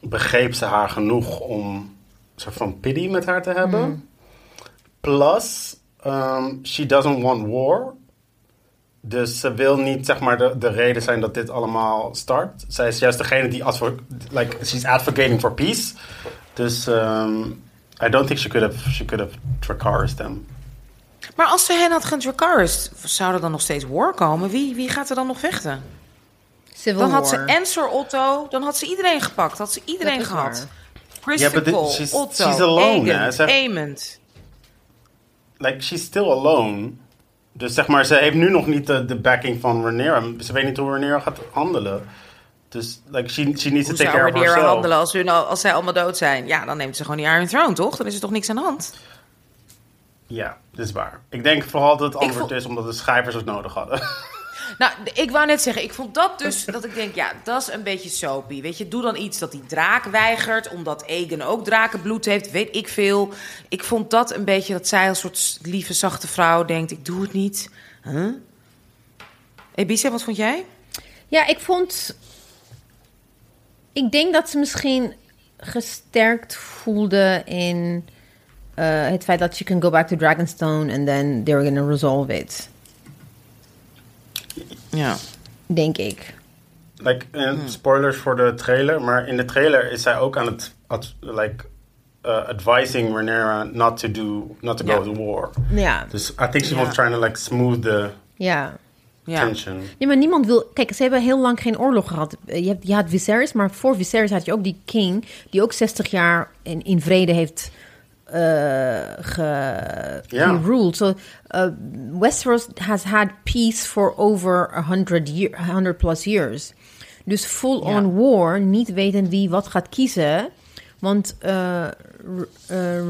begreep ze haar genoeg om een soort van pity met haar te hebben. Plus, ehm, she doesn't want war. Dus ze wil niet zeg maar de, de reden zijn dat dit allemaal start. Zij is juist degene die advo- like she's advocating for peace. Dus ehm, I don't think she could have she could have Dracarys them. Maar als ze hen had gedracarist, zou er dan nog steeds war komen? Wie, wie gaat er dan nog vechten? Civil Dan had ze War. en Sir Otto, dan had ze iedereen gepakt. Had ze iedereen Dat gehad. Cole, she's- Otto, she's alone, Aemond. Like she's still alone. Dus zeg maar, ze heeft nu nog niet de, de backing van Rhaenyra. Ze weet niet hoe Rhaenyra gaat handelen. Dus like she, she needs to take care of herself. handelen als, hun, al- als zij allemaal dood zijn? Ja, dan neemt ze gewoon die Iron Throne, toch? Dan is er toch niks aan de hand? Ja, dat is waar. Ik denk vooral dat het antwoord vond- is omdat de schrijvers het nodig hadden. Nou, ik wou net zeggen, ik vond dat dus, dat ik denk, ja, dat is een beetje soapy. Weet je, doe dan iets dat die draak weigert, omdat Egan ook drakenbloed heeft, weet ik veel. Ik vond dat een beetje, dat zij als soort lieve, zachte vrouw denkt, ik doe het niet. Huh? Ebise, wat vond jij? Ja, ik vond. Ik denk dat ze misschien gesterkt voelde in eh, het feit dat je can go back to Dragonstone and then they're gonna resolve it. Ja. Denk ik. like, eh, spoilers voor de trailer, maar in de trailer is zij ook aan het ad- like, uh, advising Rhaenyra not to do, not to go to war. Ja, Dus I think she Ja. was trying to like smooth the ja. Ja. tension. Nee, maar niemand wil... Kijk, ze hebben heel lang geen oorlog gehad. Eh, Je, hebt, je had Viserys, maar voor Viserys had je ook die king... die ook 60 jaar in, in vrede heeft eh ge, Ja. geruled. So, uh, Westeros has had peace for over 100, year, 100 plus years. Dus full-on war, niet weten wie wat gaat kiezen. Want eh eh,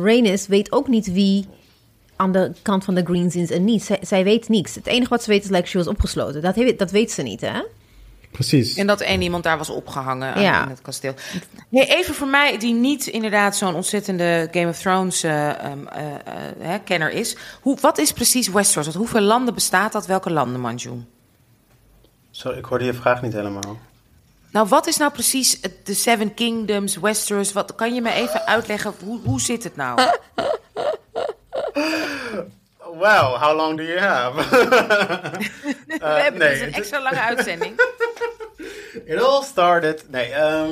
Rhaenys weet ook niet wie aan de kant van de Greens is en niet. Zij, zij weet niks. Het enige wat ze weet is, like, she was opgesloten. Dat, heeft, dat weet ze niet, hè? Precies. En dat één iemand daar was opgehangen aan- Ja. in het kasteel. Nee, even voor mij, die niet inderdaad zo'n ontzettende Game of Thrones eh, ehm, eh, eh, hè, kenner is. Hoe, wat is precies Westeros? Want hoeveel landen bestaat dat? Welke landen, Manju? Zo, ik hoorde je vraag niet helemaal. Nou, wat is nou precies de Seven Kingdoms, Westeros? Wat, kan je me even uitleggen, hoe, hoe zit het nou? Well, how long do you have? We hebben nee, dus een extra lange uitzending. It all started. Nee, ehm,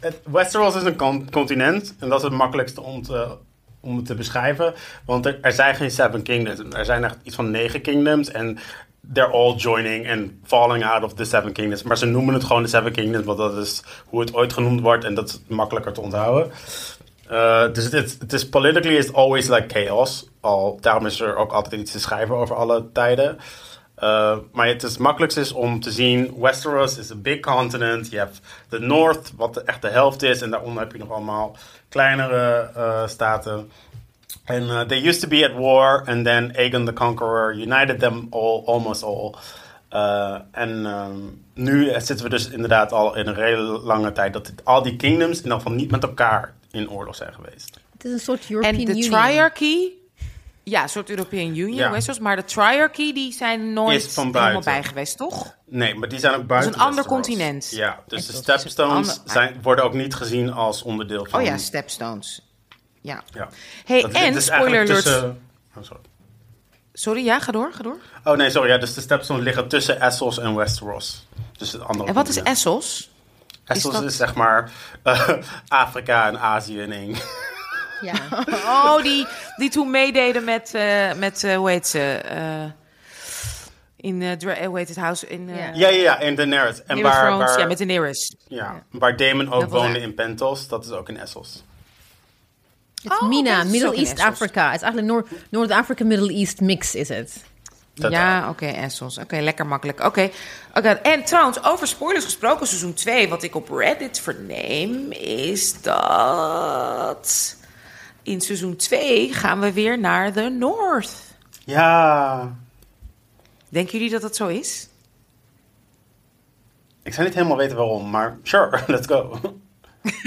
het, Westeros is een con- continent. En dat is het makkelijkste om, te, om het te beschrijven. Want er, er zijn geen Seven Kingdoms. Er zijn echt iets van negen kingdoms. En they're all joining and falling out of the Seven Kingdoms. Maar ze noemen het gewoon de Seven Kingdoms. Want dat is hoe het ooit genoemd wordt. En dat is makkelijker te onthouden. Uh, dus het is, het is politically is always like chaos. Al, daarom is er ook altijd iets te schrijven over alle tijden. Uh, maar het is makkelijkst is om te zien, Westeros is een big continent. Je hebt de North, wat de, echt de helft is. En daaronder heb je nog allemaal kleinere uh, staten. En they used to be at war. And then Aegon the Conqueror united them all, almost all. En um, nu zitten we dus inderdaad al in een hele lange tijd... dat al die kingdoms in ieder geval niet met elkaar in oorlog zijn geweest. Het is een soort European En de Union. triarchy, ja, een soort European Union, Ja. Westeros. Maar de triarchy, die zijn nooit Is van helemaal buiten. bij geweest, toch? Nee, maar die zijn ook buiten een ander Westeros. continent. Ja, dus En de is Stepstones ander- zijn, worden ook niet gezien als onderdeel van... Oh ja, Stepstones. Ja. Ja. Hey, Dat- en, is spoiler alert. tussen- Oh, sorry. Sorry, ja, ga door, ga door. Oh nee, sorry. Ja, dus de Stepstones liggen tussen Essos en Westeros. Dus het andere En wat is continent. Essos is is, dat- zeg maar eh, Afrika en Azië in één. Ja. Oh, die, die toen meededen met, eh, met eh, hoe heet ze? eh, in, hoe heet het huis? In eh Ja. Ja, ja, ja, in Daenerys. En waar, Thrones, waar, ja, met Daenerys. ja, waar Damon ook Dat woonde in Pentos, dat is ook in Essos. Het is Oh, Mina, oké, het is Middle East. Africa. Het is eigenlijk Noord- Noord-Afrika, Middle East mix is het. Ja, oké, Essos. Oké, lekker makkelijk. Oké. Oké, En trouwens, over spoilers gesproken, seizoen 2, wat ik op Reddit verneem, is dat in seizoen 2 gaan we weer naar de North. Ja, Denken jullie dat dat zo is? ik zou niet helemaal weten waarom, maar sure, let's go.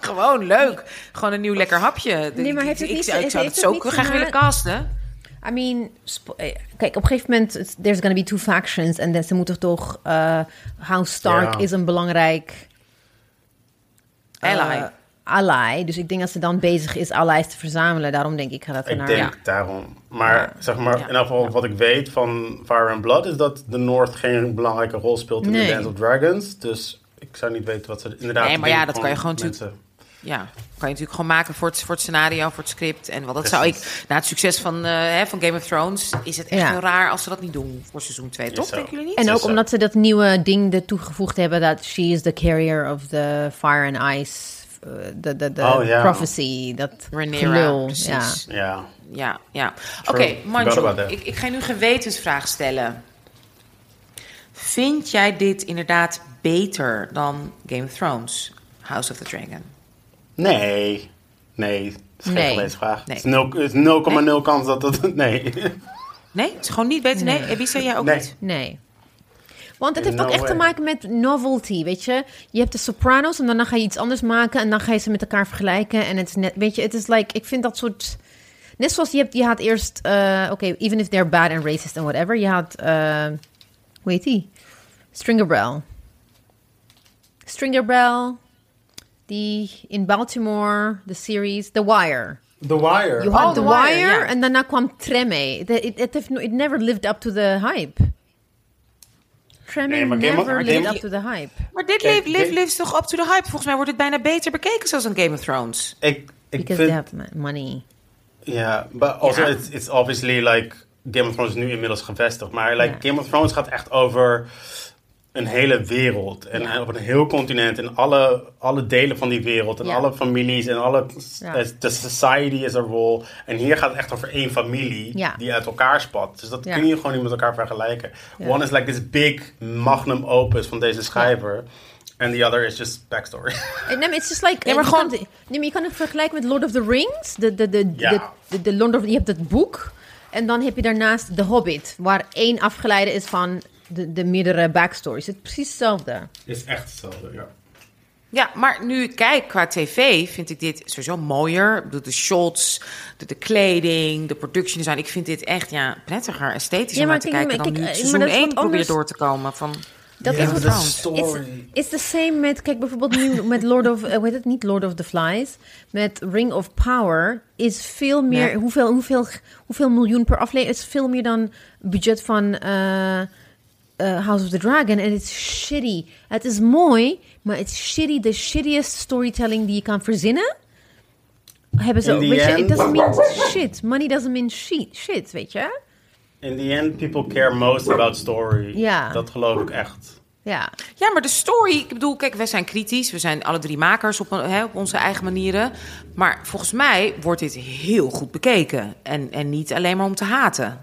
Gewoon leuk. Gewoon een nieuw lekker hapje. Nee, maar heeft het ik, niet- zou- ik zou heeft het het zo graag willen casten. I mean, eh, kijk, op een gegeven moment, there's gonna be two factions. En dan ze moeten toch, eh House Stark is een belangrijk eh, Ally. ally. Dus ik denk dat ze dan bezig is allies te verzamelen. Daarom denk ik, ga dat Ik naar... denk Ja. daarom. Maar zeg maar, Ja. in geval wat ik weet van Fire and Blood is dat de North geen belangrijke rol speelt in Nee. de Dance of Dragons. Dus ik zou niet weten wat ze inderdaad. Nee, maar ja, dat kan je gewoon mensen. Ja, kan je natuurlijk gewoon maken voor het, voor het scenario, voor het script. En wat dat zou ik, na het succes van, eh, hè, van Game of Thrones, is het echt Ja. heel raar als ze dat niet doen voor seizoen 2, toch? Denken jullie niet? En ook omdat ze dat nieuwe ding er toegevoegd hebben... dat she is the carrier of the fire and ice... De, de, de Oh, prophecy, dat Rhaenyra. Ja. Ja, Ja, ja. Oké, Manjo, that. ik, ik ga je nu een gewetensvraag stellen. Vind jij dit inderdaad beter dan Game of Thrones, House of the Dragon? Nee. Nee, het is geen Nee. gewetensvraag. Nee. Het is nul- het is 0,0 kans dat het... Nee. Nee, het is gewoon niet beter. Nee, Ebisa, jij ook Nee. niet? Nee. Want het In heeft ook echt te maken met novelty, weet je. Je hebt de Sopranos en daarna ga je iets anders maken... en dan ga je ze met elkaar vergelijken. En het is net, weet je, het is like... Ik vind dat soort... Net zoals je, hebt, je had eerst... eh, Oké, even if they're bad and racist and whatever. Je had... eh hoe heet die? Stringer Bell. Stringer Bell. Die in Baltimore, de series The Wire. The Wire. You had Oh, The The Wire, en daarna kwam Treme. It, it, it, never lived up to the hype. Treme Nee, maar Game of- never lived Game- up to the hype. Maar dit dit- leeft toch up to the hype? Volgens mij wordt het bijna beter bekeken zoals een Game of Thrones. Ik, ik Because vind... they have money. Ja, but also it's, it's obviously like Game of Thrones is nu inmiddels gevestigd, maar like. Game of Thrones gaat echt over een hele wereld en Ja. op een heel continent en alle, alle delen van die wereld en Ja. alle families en alle Ja. de society is een rol en hier gaat het echt over één familie Ja. die uit elkaar spat. Dus dat Ja. kun je gewoon niet met elkaar vergelijken. Ja. One is like this big magnum opus van deze schrijver. En the other is just backstory. Nee, maar it's just like... Nee, maar je gewoon- kan het- nee, maar je kan het vergelijken met Lord of the Rings. De, de, de, de, de Lord of, je hebt het boek. En dan heb je daarnaast The Hobbit. Waar één afgeleide is van de, de meerdere backstories. Het is precies hetzelfde. is echt hetzelfde, ja. Ja, maar nu ik kijk qua tv, vind ik dit sowieso mooier. Ik bedoel, de shots, de, de kleding, de production design. Ik vind dit echt ja, prettiger, esthetisch Ja, om maar naar te kijk, kijken dan kijk, nu eh, seizoen maar dat is 1 wat probeer anders. door te komen. Van, Dat is de story. It's the same met, kijk bijvoorbeeld nu met Lord of, eh, hoe heet het niet Lord of the Flies, met Ring of Power is veel meer, Ja. hoeveel, hoeveel, hoeveel miljoen per aflevering, is veel meer dan budget van eh, eh, House of the Dragon en het is shitty. Het is mooi, maar het is shitty, the shittiest storytelling die je kan verzinnen. Hebben ze, In the weet je, it doesn't mean shit. Money doesn't mean shit, shit weet je? In the end, people care most about story. Ja. Dat geloof ik echt. Ja. ja, maar de story, ik bedoel, kijk, wij zijn kritisch. We zijn alle drie makers op, hè, op onze eigen manieren. Maar volgens mij wordt dit heel goed bekeken. En, en niet alleen maar om te haten.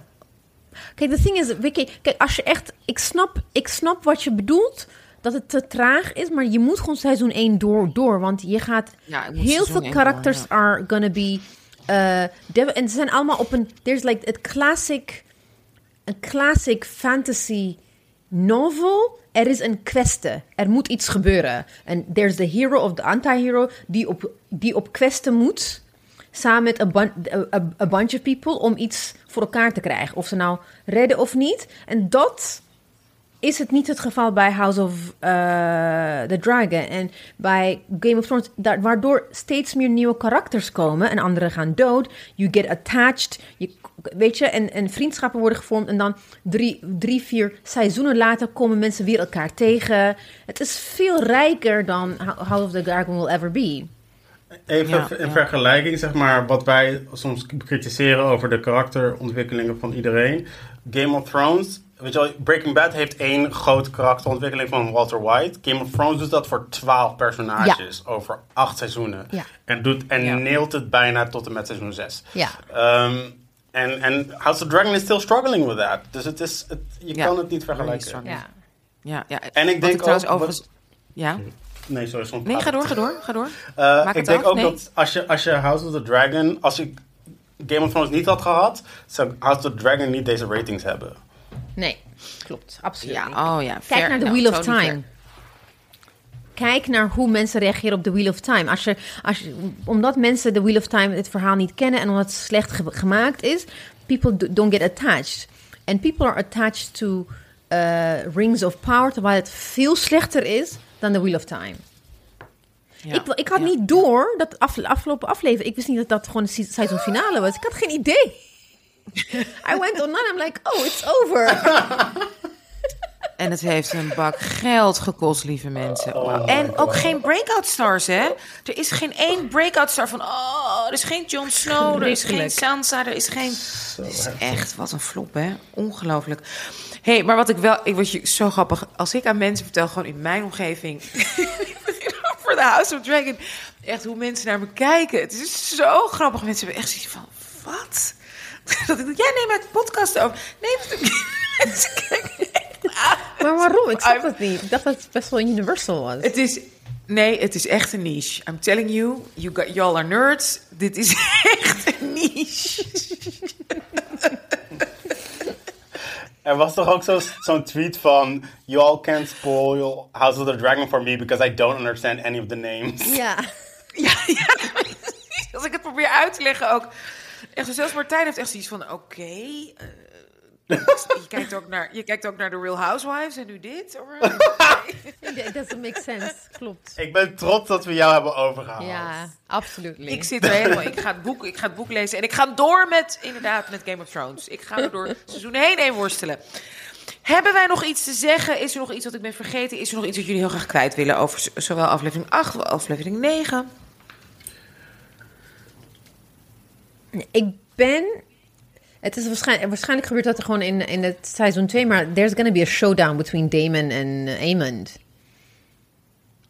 Kijk, de thing is, Vicky, kijk, als je echt, ik snap, ik snap wat je bedoelt, dat het te traag is, maar je moet gewoon seizoen 1 door, door, want je gaat, Ja, heel veel characters door, are gonna be, uh, dev- en ze zijn allemaal op een, there's like het classic, een classic fantasy novel. Er is een kwestie. Er moet iets gebeuren. En there's the hero of the anti-hero die op, die op kwestie moet. Samen met a bunch of people om iets voor elkaar te krijgen. Of ze nou redden of niet. En dat is het niet het geval bij House of eh, the Dragon. En bij Game of Thrones, daar, waardoor steeds meer nieuwe karakters komen en anderen gaan dood. You get attached. Je, weet je, en, en vriendschappen worden gevormd. En dan drie, drie, vier seizoenen later komen mensen weer elkaar tegen. Het is veel rijker dan House of the Dragon will ever be. Even Ja, in ja. vergelijking, zeg maar, wat wij soms kritiseren over de karakterontwikkelingen van iedereen. Game of Thrones, weet je wel, Breaking Bad heeft één grote karakterontwikkeling van Walter White. Game of Thrones doet dat voor twaalf personages over acht seizoenen. Ja. En, doet, en Ja. neelt het bijna tot en met seizoen zes. Ja. Ehm, En, en House of Dragon is still struggling with that. Dus het is, het, je Ja. kan het niet vergelijken. Ja. Ja, ja. En ik Wat denk trouwens ook- overigens... Ja? Nee, sorry, soms Nee, ga door, ga door, ga door. Eh, Maak ik het denk af, ook nee. dat als je, als je House of the Dragon, als je Game of Thrones niet had gehad, zou House of the Dragon niet deze ratings hebben. Nee, klopt. Absoluut Ja, niet. oh ja. Kijk fair. naar The Wheel of totally Time. fair. Kijk naar hoe mensen reageren op The Wheel of Time. Als je, als je, omdat mensen The Wheel of Time het verhaal niet kennen en omdat het slecht ge- gemaakt is, people do- don't get attached. And people are attached to uh, Rings of Power, terwijl het veel slechter is dan The Wheel of Time. Ja. Ik, ik had Ja. niet door dat af, afgelopen aflevering. Ik wist niet dat dat gewoon de se- seizoenfinale was. Ik had geen idee. I went online. I'm like, oh, it's over. En het heeft een bak geld gekost, lieve mensen. Oh en ook geen breakout stars, hè? Er is geen één breakout star van... Oh, er is geen Jon Snow, er is geen. Sansa, er is geen... Het is echt, wat een flop, hè? Ongelooflijk. Hé, hey, maar wat ik wel... Ik word je zo grappig. Als ik aan mensen vertel, gewoon in mijn omgeving... voor de House of Dragon. Echt hoe mensen naar me kijken. Het is zo grappig. Mensen hebben echt zoiets van... Wat? Dat ik, jij neemt uit de podcast over. Nee, mensen kijken maar waarom? Ik snap het niet. Ik dacht dat het best wel universal was. Het is. Nee, het is echt een niche. I'm telling you, you got, y'all are nerds. Dit is echt een niche. Er was toch ook zo- zo'n tweet van... You all can't spoil House of the Dragon for me because I don't understand any of the names. Ja. Ja, ja. Als ik het probeer uit te leggen ook. Echt, zo, zelfs Martijn heeft echt zoiets van: oké. eh, je, kijkt ook naar, je kijkt ook naar The Real Housewives en nu dit. alright. It doesn't make sense. Klopt. Ik ben trots dat we jou hebben overgehaald. Ja, absoluut. Ik zit er helemaal. Ik ga, het boek, ik ga het boek lezen en ik ga door met, inderdaad, met Game of Thrones. Ik ga er door seizoen heen heen worstelen. Hebben wij nog iets te zeggen? Is er nog iets wat ik ben vergeten? Is er nog iets wat jullie heel graag kwijt willen over zowel aflevering 8 als aflevering 9? Ik ben. Het is waarschijnlijk, waarschijnlijk gebeurt dat er gewoon in, in het seizoen 2, maar there's gonna be a showdown between Damon en uh, Aemond.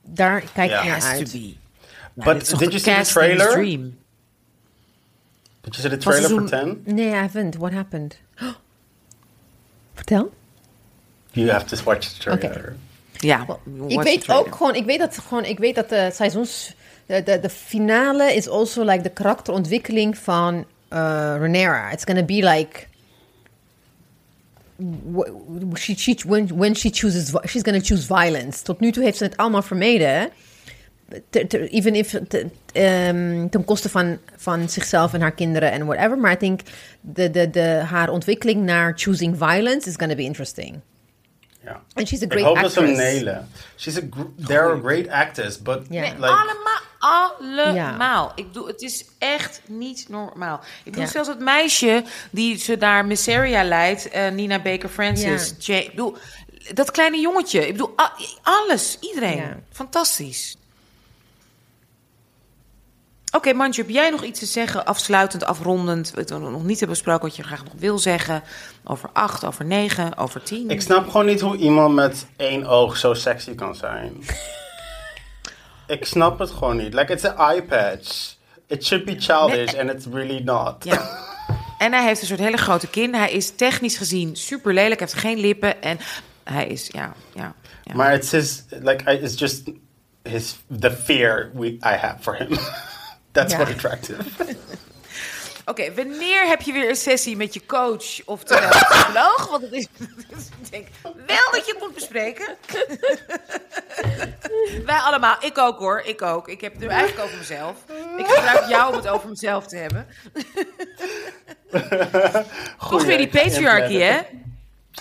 Daar kijk ik Ja. naar uit. But toch did de you see the trailer? Dream. Did you see the trailer for seizoen- 10? Nee, I haven't. What happened? Vertel. You have to watch the trailer. Ja, Ik watch the weet ook gewoon, ik weet dat gewoon, ik weet dat de seizoens, de, de, de finale is also like de karakterontwikkeling van uh, Rhaenyra. It's gonna be like wh- she, she, when, when she chooses, she's gonna choose violence. Tot nu toe heeft ze het allemaal vermeden. Even if te- ehm, ten koste van, van zichzelf en haar kinderen en whatever. Maar I think de, de, de, haar ontwikkeling naar choosing violence is gonna be interesting. Ja. And she's a Ik great hoop dat ze hem actress. nailen. She's a gr- they're a great actress, but Ja. Nee, like, allemaal, allemaal. Ik bedoel, het is echt niet normaal. Ik bedoel, Ja. zelfs het meisje die ze daar Misseria leidt, eh, Nina Baker Francis. Ja. Ik bedoel, dat kleine jongetje. Ik bedoel, alles, iedereen. Fantastisch. Oké, Manju, heb jij nog iets te zeggen, afsluitend, afrondend, we nog niet hebben besproken, wat je graag nog wil zeggen? Over acht, over negen, over tien? ik snap gewoon niet hoe iemand met één oog zo sexy kan zijn. ik snap het gewoon niet. Like, it's an eye patch. It should be childish, and it's really not. Ja. En hij heeft een soort hele grote kin. Hij is technisch gezien super lelijk. Hij heeft geen lippen. En hij is, ja, ja. ja. Maar it's his, like, it's just his, the fear we, I have for him. That's Ja. what attractive. Oké, wanneer heb je weer een sessie met je coach of de psycholoog? Want het is, ik denk wel dat je het moet bespreken. Wij allemaal, ik ook hoor, ik ook. Ik heb het nu eigenlijk over mezelf. Ik gebruik jou om het over mezelf te hebben. toch weer die patriarchy, hè?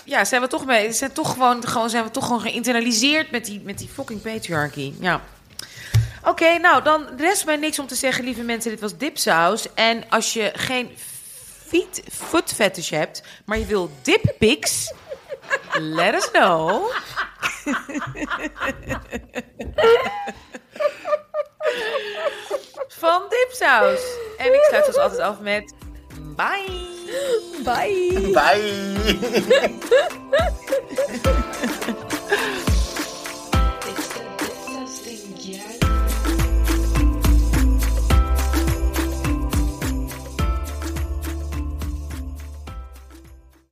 Ja, zijn we toch mee? Zijn toch gewoon, gewoon, zijn we toch gewoon geïnternaliseerd met die, met die fucking patriarchy? Ja. Oké, nou dan rest mij niks om te zeggen, lieve mensen, dit was dipsaus. En als je geen feet, foot fetish hebt, maar je wil dippics, let us know. Van dipsaus. En ik sluit zoals altijd af met bye. Bye. Bye.